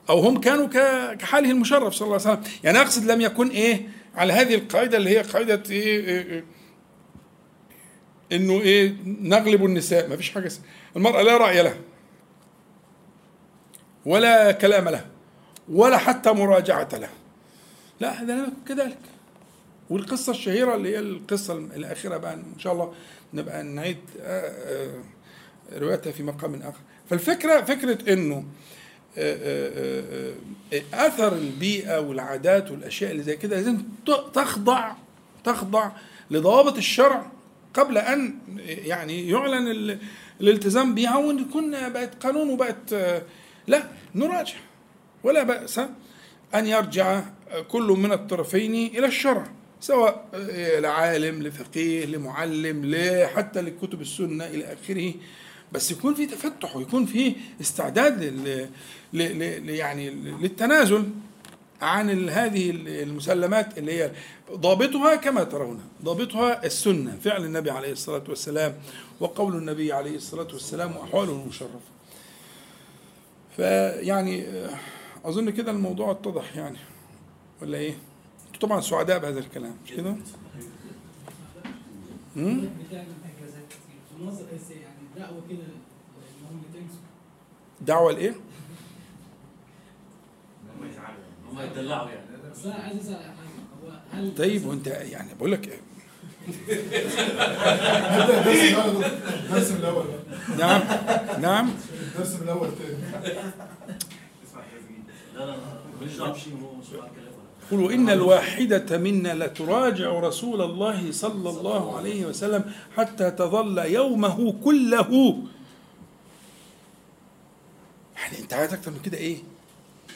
[SPEAKER 1] أو هم كانوا كحاله المشرف صلى الله عليه وسلم. يعني أقصد لم يكن إيه؟ على هذه القاعدة اللي هي قاعدة إيه, إيه, إيه إنه إيه نغلب النساء. ما فيش حاجة المرأة لا رأي لها ولا كلام له ولا حتى مراجعة له لا هذا لم كذلك. والقصة الشهيرة اللي هي القصة الأخيرة بقى إن شاء الله نبقى نعيد روايتها في مقام آخر. فالفكرة فكرة إنه أثر البيئة والعادات والأشياء اللي زي كده لازم تخضع تخضع لضوابط الشرع قبل أن يعني يعلن الالتزام بها ويكون بقت قانون وبقت لا نراجع ولا بأس أن يرجع كل من الطرفين إلى الشرع سواء لعالم لفقيه لمعلم حتى لكتب السنة إلى آخره بس يكون في تفتح ويكون في استعداد. يعني للتنازل عن هذه المسلمات اللي هي ضابطها كما ترون ضابطها السنة فعل النبي عليه الصلاة والسلام وقول النبي عليه الصلاة والسلام وأحواله المشرفة فيعني أظن كده الموضوع اتضح يعني ولا إيه؟ أنتوا طبعا سعداء بهذا الكلام مش كده؟ امم دعوة لإيه؟
[SPEAKER 4] هم يتدلعوا يعني.
[SPEAKER 10] بس أنا عايز أسأل حاجة. هو هل
[SPEAKER 1] طيب وأنت يعني بقول لك
[SPEAKER 2] الدرس من الأول.
[SPEAKER 1] نعم نعم.
[SPEAKER 2] الدرس الأول تاني.
[SPEAKER 4] لا لا ماليش دعوة. بشيء هو كلامه
[SPEAKER 1] قل إن الواحدة منا لتراجع رسول الله صلى الله عليه وسلم حتى تظل يومه كله. يعني أنت عايز أكتر من كده إيه؟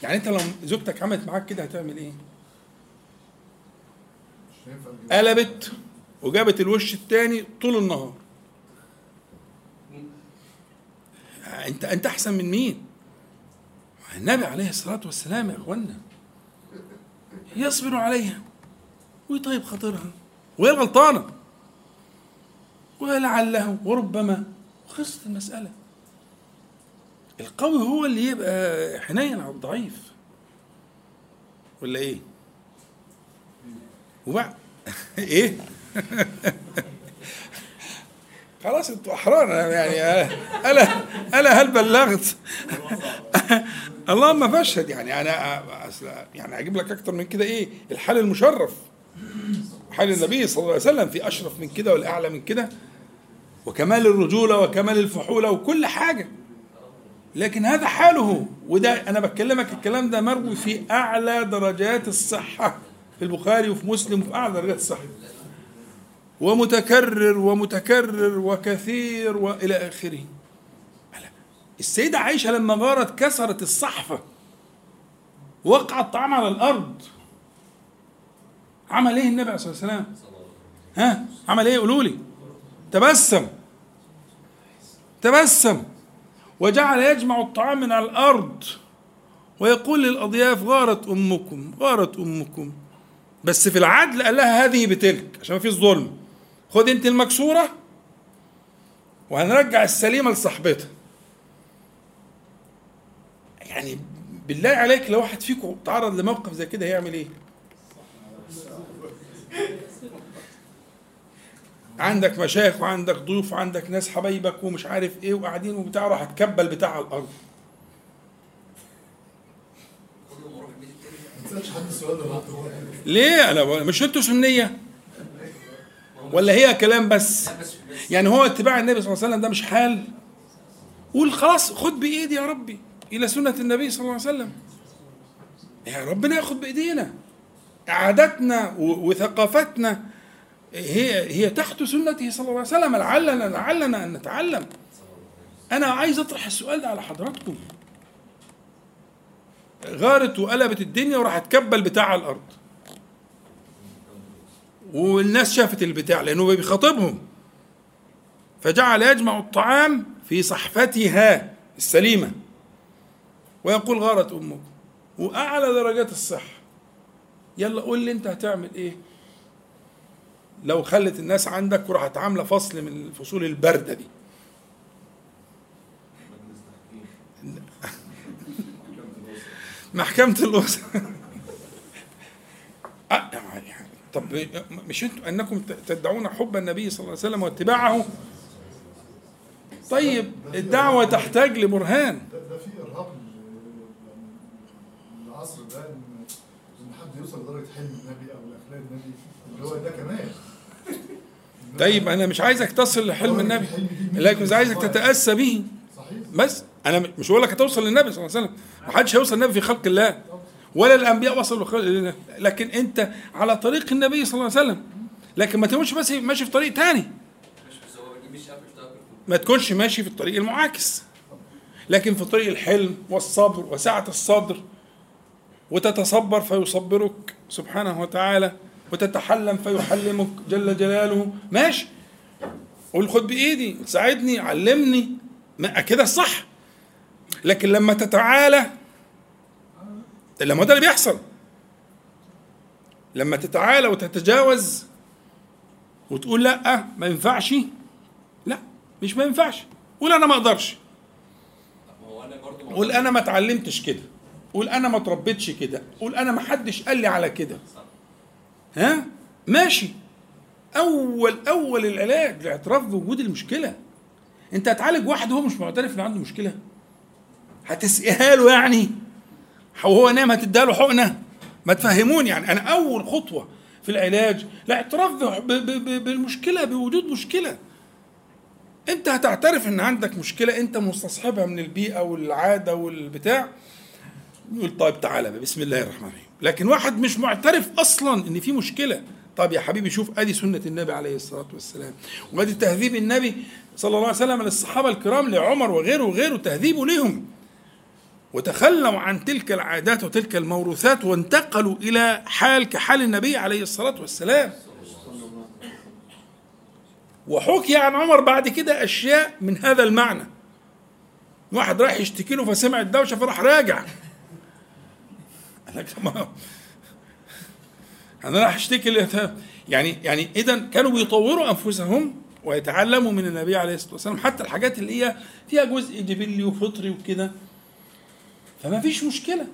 [SPEAKER 1] يعني انت لو زوجتك عملت معاك كده هتعمل
[SPEAKER 2] إيه.
[SPEAKER 1] قلبت وجابت الوش التاني طول النهار. انت انت احسن من مين؟ النبي عليه الصلاة والسلام يا إخوانا. يصبر عليها. ويطيب خاطرها. وهي غلطانة. ولعله وربما وخلصت المسألة. القوي هو اللي يبقى حنين على الضعيف ولا إيه؟ وبعد إيه؟ خلاص أنتوا أحرار يعني أنا أنا هل بلغت؟ اللهم فاشهد يعني أنا يعني أجيب لك أكتر من كده إيه؟ الحال المشرف. حال النبي صلى الله عليه وسلم في أشرف من كده والأعلى من كده. وكمال الرجولة وكمال الفحولة وكل حاجة. لكن هذا حاله. وده أنا بكلمك الكلام ده مروي في أعلى درجات الصحة في البخاري وفي مسلم وفي أعلى درجات الصحة. ومتكرر ومتكرر وكثير وإلى آخره. السيدة عائشة لما غارت كسرت الصحفة. وقع الطعام على الأرض. عمل إيه النبي عليه الصلاة والسلام؟ ها؟ عمل إيه؟ قولوا لي. تبسم. تبسم. وجعل يجمع الطعام من على الأرض ويقول للأضياف غارت أمكم غارت أمكم. بس في العدل قال لها هذه بتلك عشان ما فيش ظلم. خد انت المكسورة وهنرجع السليمة لصاحبتها. يعني بالله عليك لو واحد فيكم تعرض لموقف زي كده هيعمل إيه؟ عندك مشايخ وعندك ضيوف وعندك ناس حبايبك ومش عارف إيه وقاعدين وبتاع راح تكبل بتاع على
[SPEAKER 2] الأرض.
[SPEAKER 1] ليه؟ أنا مش أنتوا سنية؟ ولا هي كلام بس؟ يعني هو اتباع النبي صلى الله عليه وسلم ده مش حال؟ قول خلاص خد بإيدي يا ربي إلى سنة النبي صلى الله عليه وسلم. يا ربنا ياخد بإيدينا. عاداتنا وثقافتنا هي هي تحت سنته صلى الله عليه وسلم. لعلنا لعلنا أن نتعلم. أنا عايز أطرح السؤال ده على حضراتكم. غارت وقلبت الدنيا وراح تكبل بتاع الأرض. والناس شافت البتاع لأنه بيخاطبهم. فجعل يجمع الطعام في صحفتها السليمة. ويقول غارت أمكم. وأعلى درجات الصحة. يلا قول لي أنت هتعمل إيه؟ لو خلت الناس عندك وراحت عاملة فصل من الفصول البارده دي. محكمة الأسرة طب مش أنتم انكم تدعون حب النبي صلى الله عليه وسلم واتباعه؟ طيب الدعوة تحتاج لبرهان.
[SPEAKER 2] ده, في إرهاق العصر ده إن حد يوصل لدرجة حلم النبي أو الأخلاق النبي اللي هو ده كمان.
[SPEAKER 1] طيب أنا مش عايزك تصل لحلم النبي لكن مش عايزك تتأسى به. بس أنا مش بقول لك هتوصل للنبي صلى الله عليه وسلم. ما حدش هيوصل للنبي في خلق الله. ولا الأنبياء وصلوا لكن أنت على طريق النبي صلى الله عليه وسلم. لكن ما تكونش بس ماشي في طريق تاني. ما تكونش ماشي في الطريق المعاكس. لكن في طريق الحلم والصبر وسعة الصدر. وتتصبر فيصبرك سبحانه وتعالى. وتتحلم فيحلمك جل جلاله. ماشي. قول خد بإيدي ساعدني علمني. ما كده الصح لكن لما تتعالى لما ده اللي بيحصل. لما تتعالى وتتجاوز وتقول لا ما ينفعش لا مش ما ينفعش. قول أنا ما
[SPEAKER 8] أقدرش.
[SPEAKER 1] قول أنا ما اتعلمتش كده. قول أنا ما اتربيتش كده. قول أنا ما حدش قال لي على كده. ها؟ ماشي. اول أول العلاج الاعتراف بوجود المشكلة. أنت هتعالج واحد وهو مش معترف إن عنده مشكلة. هتسقيها له يعني. وهو نام هتديها له حقنة. ما تفهموني يعني. أنا أول خطوة في العلاج الاعتراف بالمشكلة بوجود مشكلة. أنت هتعترف إن عندك مشكلة. أنت مستصحبها من البيئة والعادة والبتاع. يقول طيب تعالى بسم الله الرحمن الرحيم. لكن واحد مش معترف أصلا إن في مشكلة. طب يا حبيبي شوف أدي سنة النبي عليه الصلاة والسلام وأدي تهذيب النبي صلى الله عليه وسلم للصحابة الكرام لعمر وغيره وغيره تهذيبه لهم. وتخلوا عن تلك العادات وتلك الموروثات وانتقلوا إلى حال كحال النبي عليه الصلاة والسلام. وحكي عن عمر بعد كده أشياء من هذا المعنى. واحد راح يشتكي له فسمع الدوشة فراح راجع. قال ما أنا راح أشتكي يعني يعني اذا كانوا بيطوروا أنفسهم ويتعلموا من النبي عليه الصلاة والسلام. حتى الحاجات اللي هي فيها جزء جبلي وفطري وكده. فما فيش مشكلة.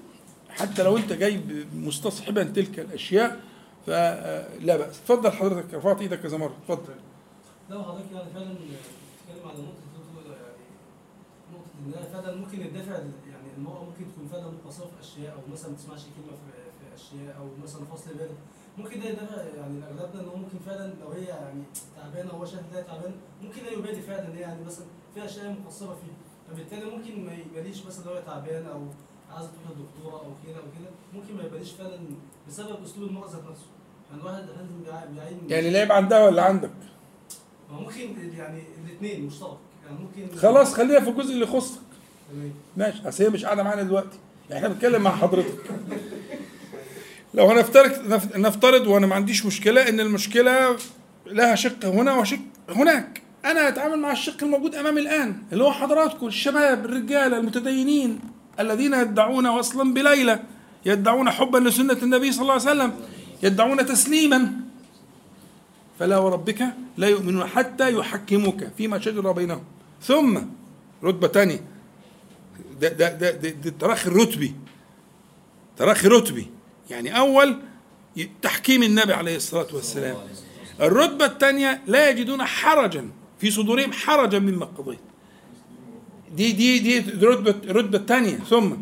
[SPEAKER 1] حتى لو أنت جاي مستصحبا تلك الأشياء فلا بأس. اتفضل حضرتك. رفعت إيدك كذا مرة. اتفضل
[SPEAKER 10] لو حضرتك يعني فعلا
[SPEAKER 11] بتكلم على نقطة يعني نقطة إن هي فعلا ممكن الدافع المرأة ممكن تكون فعلا مقصرة في أشياء أو مثلا ما تسمعش كلمة في, في أشياء أو مثلا فصل برد ممكن ده يدافع يعني أغلبنا إن هو ممكن فعلا لو هي يعني تعبانة أو هو شايف هي تعبانة ممكن لا يبادي فعلا إن هي يعني مثلا في أشياء مقصرة فيه. فبالتالي ممكن ما يباليش مثلا لو هي تعبانة أو عايزة تروح للدكتورة أو كده أو كده ممكن ما يباليش فعلا بسبب أسلوب المرأة ذات نفسه. يعني الواحد لازم بيعين
[SPEAKER 1] يعني العيب عندها ولا عندك؟
[SPEAKER 11] ممكن يعني الاثنين مشترك. يعني ممكن
[SPEAKER 1] خلاص خلينا في الجزء اللي يخصك. ماشي. أصل هي مش قاعدة معانا دلوقتي. يعني إحنا بنتكلم مع حضرتك. لو هنفترض نف- نفترض وأنا ما عنديش مشكلة إن المشكلة لها شق هنا وشق هناك. أنا اتعامل مع الشق الموجود امامي الآن اللي هو حضراتكم الشباب الرجاله المتدينين الذين يدعون وصلا بليلى يدعون حبا لسنة النبي صلى الله عليه وسلم يدعون تسليما. فلا وربك لا يؤمنون حتى يحكموك فيما شجر بينهم. ثم رتبة ثانية ده ده ده, ده, ده التراخي الرتبي. تراخي رتبي يعني أول ي- تحكيم النبي عليه الصلاة والسلام. الرتبة الثانية لا يجدون حرجا. في صدورهم حرجا مما قضيت. دي دي دي الرتبه الرتبه الثانية. ثم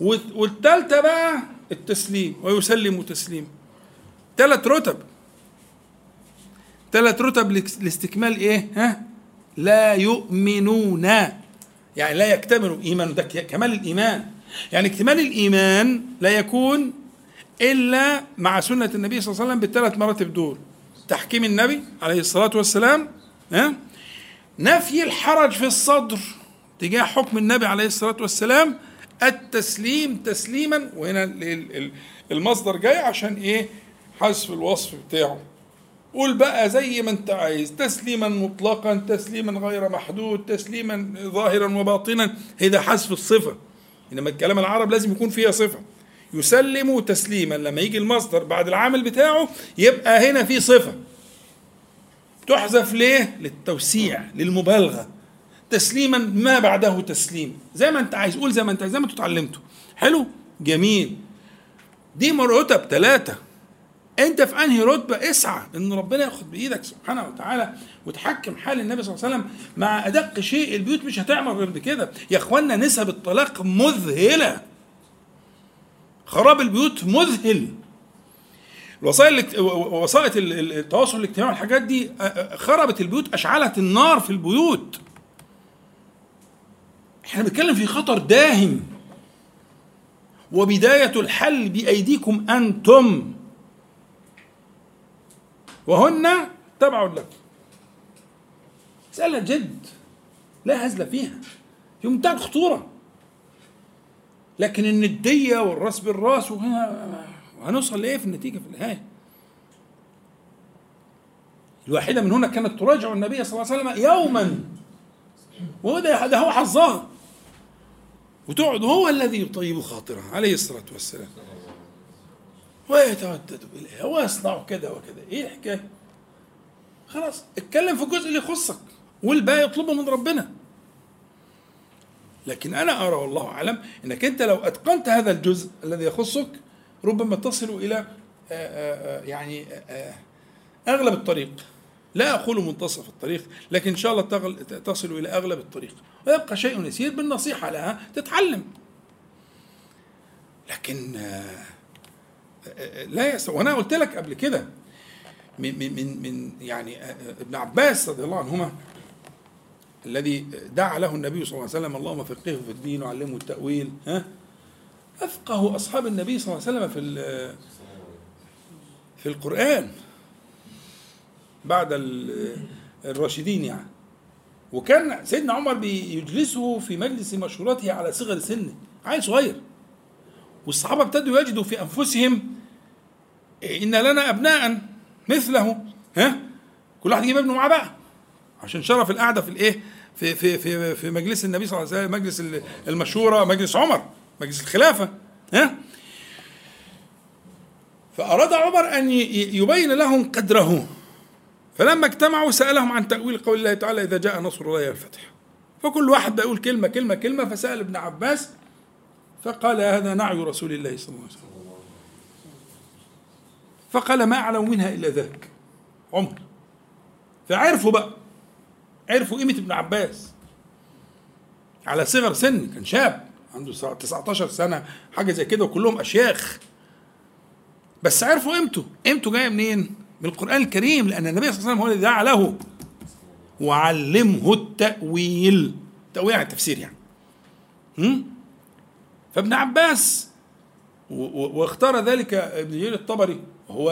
[SPEAKER 1] والث- والثالثة بقى التسليم. ويسلم تسليما ثلاث رتب. ثلاث رتب لاستكمال إيه؟ ها؟ لا يؤمنون. يعني لا يكتمل ايمان ده كمال الإيمان. يعني اكتمال الإيمان لا يكون إلا مع سنة النبي صلى الله عليه وسلم بالثلاث مراتب دول تحكيم النبي عليه الصلاة والسلام ها؟ نفي الحرج في الصدر تجاه حكم النبي عليه الصلاة والسلام التسليم تسليما وهنا ال- ال- ال- المصدر جاي عشان إيه؟ حذف الوصف بتاعه. قول بقى زي ما انت عايز تسليما مطلقا تسليما غير محدود تسليما ظاهرا وباطنا. ده حذف الصفة. إنما الكلام العرب لازم يكون فيها صفة. يسلم تسليما. لما يجي المصدر بعد العامل بتاعه يبقى هنا في صفة. تحذف ليه؟ للتوسيع للمبالغة. تسليما ما بعده تسليم. زي ما انت عايز. قول زي ما انت عايز. زي ما أنتوا اتعلمتوا. حلو؟ جميل. دي مرتب ثلاثة انت في انهي رتبة؟ اسعى ان ربنا ياخد بإيدك سبحانه وتعالى وتحكم حال النبي صلى الله عليه وسلم. مع أدق شيء البيوت مش هتعمل غير بكده. يا إخوانا نسب الطلاق مذهلة. خراب البيوت مذهل. الوسائل وسائط ال- ال- التواصل الاجتماعي والحاجات دي خربت البيوت أشعلت النار في البيوت. إحنا بنتكلم في خطر داهم. وبداية الحل بأيديكم أنتم. وهن تبع لكم مسألة جد لا هزل فيها. في منتهى الخطورة لكن الندية والراس بالراس وهنا لإيه في النتيجة في النهاية؟ الواحدة من هنا كانت تراجع النبي صلى الله عليه وسلم يوما. وهو ده ده هو حظها. وتقعد هو الذي يطيب خاطرها عليه الصلاة والسلام. ويتودد إليها ويصنع كذا وكذا. إيه الحكاية؟ خلاص اتكلم في الجزء اللي يخصك والباقي اطلبه من ربنا. لكن أنا أرى والله أعلم أنك أنت لو أتقنت هذا الجزء الذي يخصك ربما تصل إلى آآ آآ يعني آآ أغلب الطريق. لا أقول منتصف الطريق لكن إن شاء الله تصل إلى أغلب الطريق. ويبقى شيء يسير بالنصيحة لها تتعلم. لكن آه، آه، لا يس وأنا قلت لك قبل كده من من من يعني آه، آه، ابن عباس رضي الله عنهما الذي دعا له النبي صلى الله عليه وسلم اللهم فقهه في الدين وعلمه التأويل ها أفقه أصحاب النبي صلى الله عليه وسلم في في القرآن بعد ال- الراشدين يعني. وكان سيدنا عمر بيجلسه في مجلس مشورته على صغر سنه عيل صغير. والصحابة ابتدوا يجدوا في أنفسهم إن لنا ابناء مثله ها؟ كل واحد يجيب ابنه معاه بقى. عشان شرف القعدة في الإيه؟ في في في في مجلس النبي صلى الله عليه وسلم مجلس المشوره مجلس عمر مجلس الخلافة ها؟ فأراد عمر ي- يبين لهم قدره. فلما اجتمعوا سألهم عن تأويل قول الله تعالى إذا جاء نصر الله والفتح فكل واحد بقى يقول كلمة كلمة كلمة فسأل ابن عباس فقال هذا نعي رسول الله صلى الله عليه وسلم. فقال ما أعلم منها إلا ذاك. عمر. فعرفوا بقى. عرفوا قيمة ابن عباس. على صغر سن كان شاب عنده 19 سنة حاجة زي كده وكلهم أشياخ. بس عرفوا قيمته. قيمته جاية منين؟ من القرآن الكريم لأن النبي صلى الله عليه وسلم هو الذي دعا له. وعلمه التأويل. التأويل يعني التفسير يعني؟ فابن عباس واختار ذلك ابن جرير الطبري هو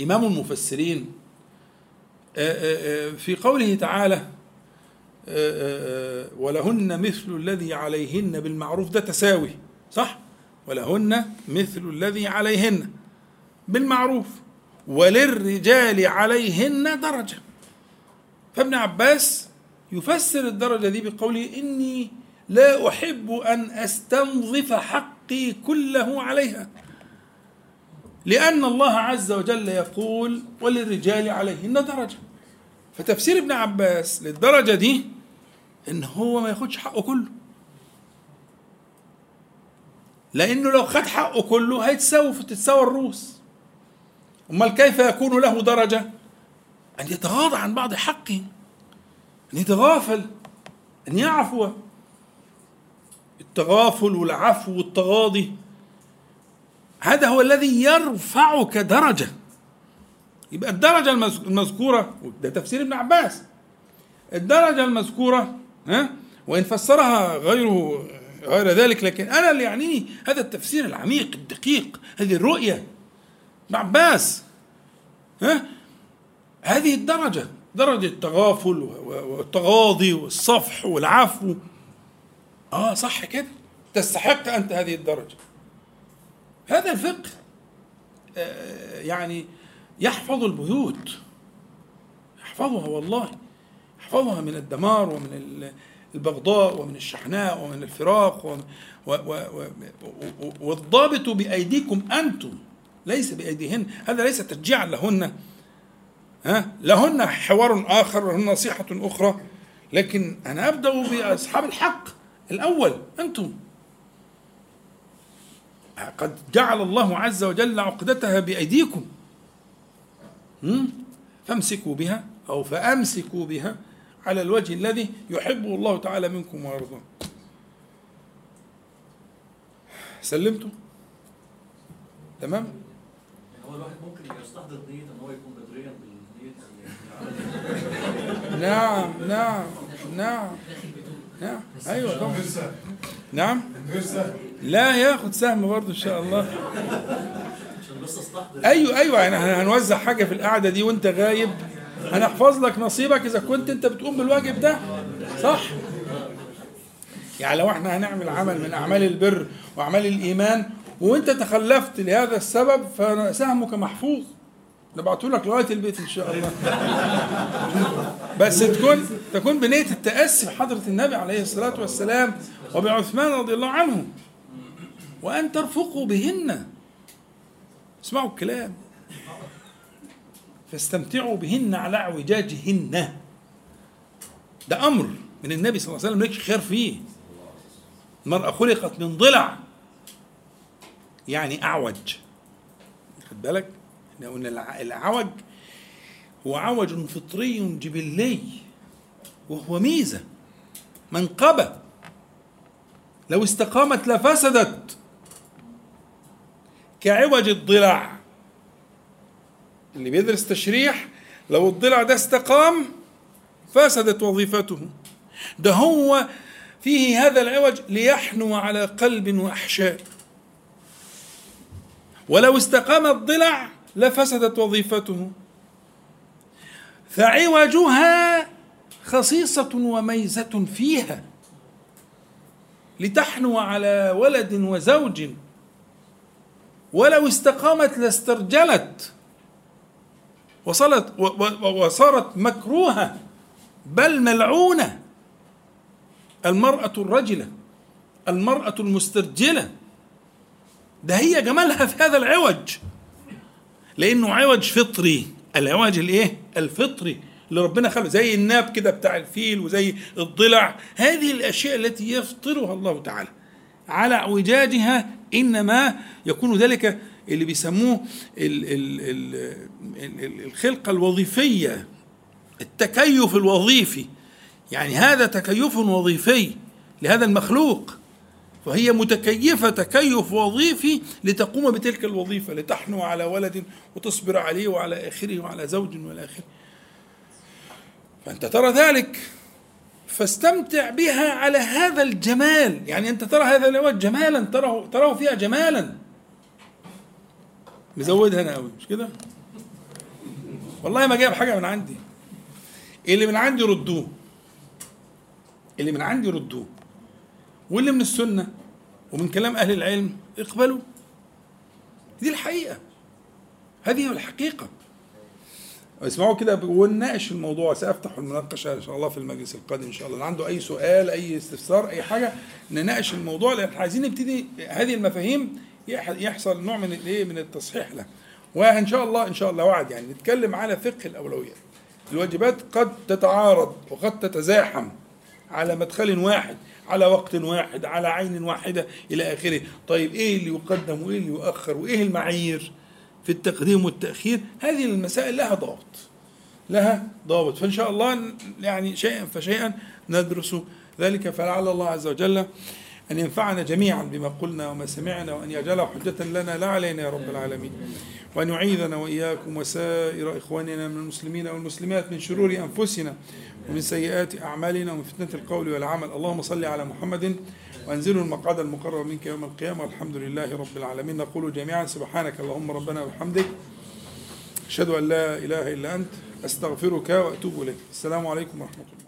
[SPEAKER 1] إمام المفسرين. آه، آه، آه، في قوله تعالى ولهن مثل الذي عليهن بالمعروف ده تساوي صح؟ ولهن مثل الذي عليهن بالمعروف وللرجال عليهن درجة. فابن عباس يفسر الدرجة دي بقوله إني لا أحب أن أستنظف حقي كله عليها. لأن الله عز وجل يقول وللرجال عليهن درجة. فتفسير ابن عباس للدرجة دي إن هو ما ياخدش حقه كله. لأنه لو خد حقه كله هيتساوي تتساوى الروس. أمال كيف يكون له درجة؟ أن يتغاضى عن بعض حقه أن يتغافل أن يعفو. التغافل والعفو والتغاضي. هذا هو الذي يرفعك درجة. يبقى الدرجة المذ- المذكورة ده تفسير ابن عباس. الدرجة المذكورة ها وإن فسرها غيره غير ذلك لكن أنا اللي يعنيني هذا التفسير العميق الدقيق هذه الرؤية. ابن عباس ها هذه الدرجة درجة التغافل والتغاضي والصفح والعفو. آه صح كده. تستحق أنت هذه الدرجة. هذا الفقه آه، يعني يحفظ البيوت. يحفظها والله. يحفظها من الدمار ومن ال- البغضاء ومن الشحناء ومن الفراق و و و و والضابط بأيديكم أنتم. ليس بأيديهن. هذا ليس تشجيعا لهن. ها؟ لهن حوار آخر لهن نصيحة أخرى. لكن أنا أبدأ بأصحاب الحق. الأول أنتم. قد جعل الله عز وجل عقدتها بأيديكم؟ فامسكوا بها أو فأمسكوا بها على الوجه الذي يحبه الله تعالى منكم ويرضاه. سلمتوا تمام؟
[SPEAKER 12] هو الواحد ممكن يستحضر نية إن هو يكون بدريا بالنية
[SPEAKER 1] نعم نعم نعم. نعم أيوه طبعا. نعم. لا ياخد سهم برضه إن شاء الله.
[SPEAKER 12] عشان بس أستحضر.
[SPEAKER 1] أيوه أيوه يعني إحنا هنوزع حاجة في القعدة دي وأنت غايب. هنحفظ لك نصيبك إذا كنت أنت بتقوم بالواجب ده. صح؟ يعني لو إحنا هنعمل عمل من أعمال البر وأعمال الإيمان وأنت تخلفت لهذا السبب فسهمك محفوظ. نبعته لك لغاية البيت إن شاء الله. بس تكون تكون بنية التأسي بحضرة النبي عليه الصلاة والسلام وبعثمان رضي الله عنه. وأن ترفقوا بهن. اسمعوا الكلام. فاستمتعوا بهن على اعوجاجهن. ده أمر من النبي صلى الله عليه وسلم ليك خير فيه. المرأة خلقت من ضلع. يعني أعوج. خد بالك؟ الع- العوج هو عوج فطري جبلي وهو ميزة. منقبة لو استقامت لفسدت كعوج الضلع. اللي بيدرس تشريح لو الضلع ده استقام فسدت وظيفته. ده هو فيه هذا العوج ليحنو على قلب وأحشاء. ولو استقام الضلع لفسدت وظيفته. فعوجها خصيصة وميزة فيها. لتحنو على ولد وزوج. ولو استقامت لاسترجلت. وصلت وصارت مكروهة بل ملعونة. المرأة الرجلة المرأة المسترجلة. ده هي جمالها في هذا العوج. لأنه عوج فطري. العوج الإيه؟ الفطري. اللي ربنا خلقه زي الناب كده بتاع الفيل وزي الضلع. هذه الأشياء التي يفطرها الله تعالى. على أعوجاجها إنما يكون ذلك اللي بيسموه ال ال ال ال ال الخلقة الوظيفية. التكيف الوظيفي. يعني هذا تكيف وظيفي لهذا المخلوق. فهي متكيفة تكيف وظيفي لتقوم بتلك الوظيفة لتحنو على ولد وتصبر عليه وعلى آخره وعلى زوج والى آخره. فأنت ترى ذلك فاستمتع بها على هذا الجمال. يعني أنت ترى هذا الوجه جمالا تراه تراه فيها جمالا. مزودها أنا أوي مش كده؟ والله ما جايب حاجة من عندي. اللي من عندي ردوه. اللي من عندي ردوه. واللي من السنة ومن كلام أهل العلم اقبلوا. دي الحقيقة. هذه هي الحقيقة. اسمعوا كده ونناقش الموضوع. سأفتح المناقشة إن شاء الله في المجلس القادم إن شاء الله. اللي عنده أي سؤال أي استفسار أي حاجة نناقش الموضوع لأن عايزين نبتدي هذه المفاهيم يحصل نوع من الايه من التصحيح لها. وإن شاء الله إن شاء الله وعد يعني. نتكلم على فقه الأولويات. الواجبات قد تتعارض وقد تتزاحم على مدخل واحد. على وقت واحد على عين واحدة إلى آخره. طيب إيه اللي يقدم وإيه اللي يؤخر وإيه المعايير في التقديم والتأخير؟ هذه المسائل لها ضابط لها ضابط. فإن شاء الله يعني شيئا فشيئا ندرس ذلك. فلعل الله عز وجل أن ينفعنا جميعا بما قلنا وما سمعنا وأن يجعله حجة لنا لا علينا يا رب العالمين. وأن يعيذنا وإياكم وسائر إخواننا من المسلمين والمسلمات من شرور أنفسنا ومن سيئات أعمالنا ومن فتنة القول والعمل. اللهم صل على محمد وأنزلوا المقعد المقرب منك يوم القيامة. والحمد لله رب العالمين. نقول جميعا سبحانك اللهم ربنا وبحمدك. أشهد أن لا إله إلا أنت. أستغفرك وأتوب إليك. السلام عليكم ورحمة الله.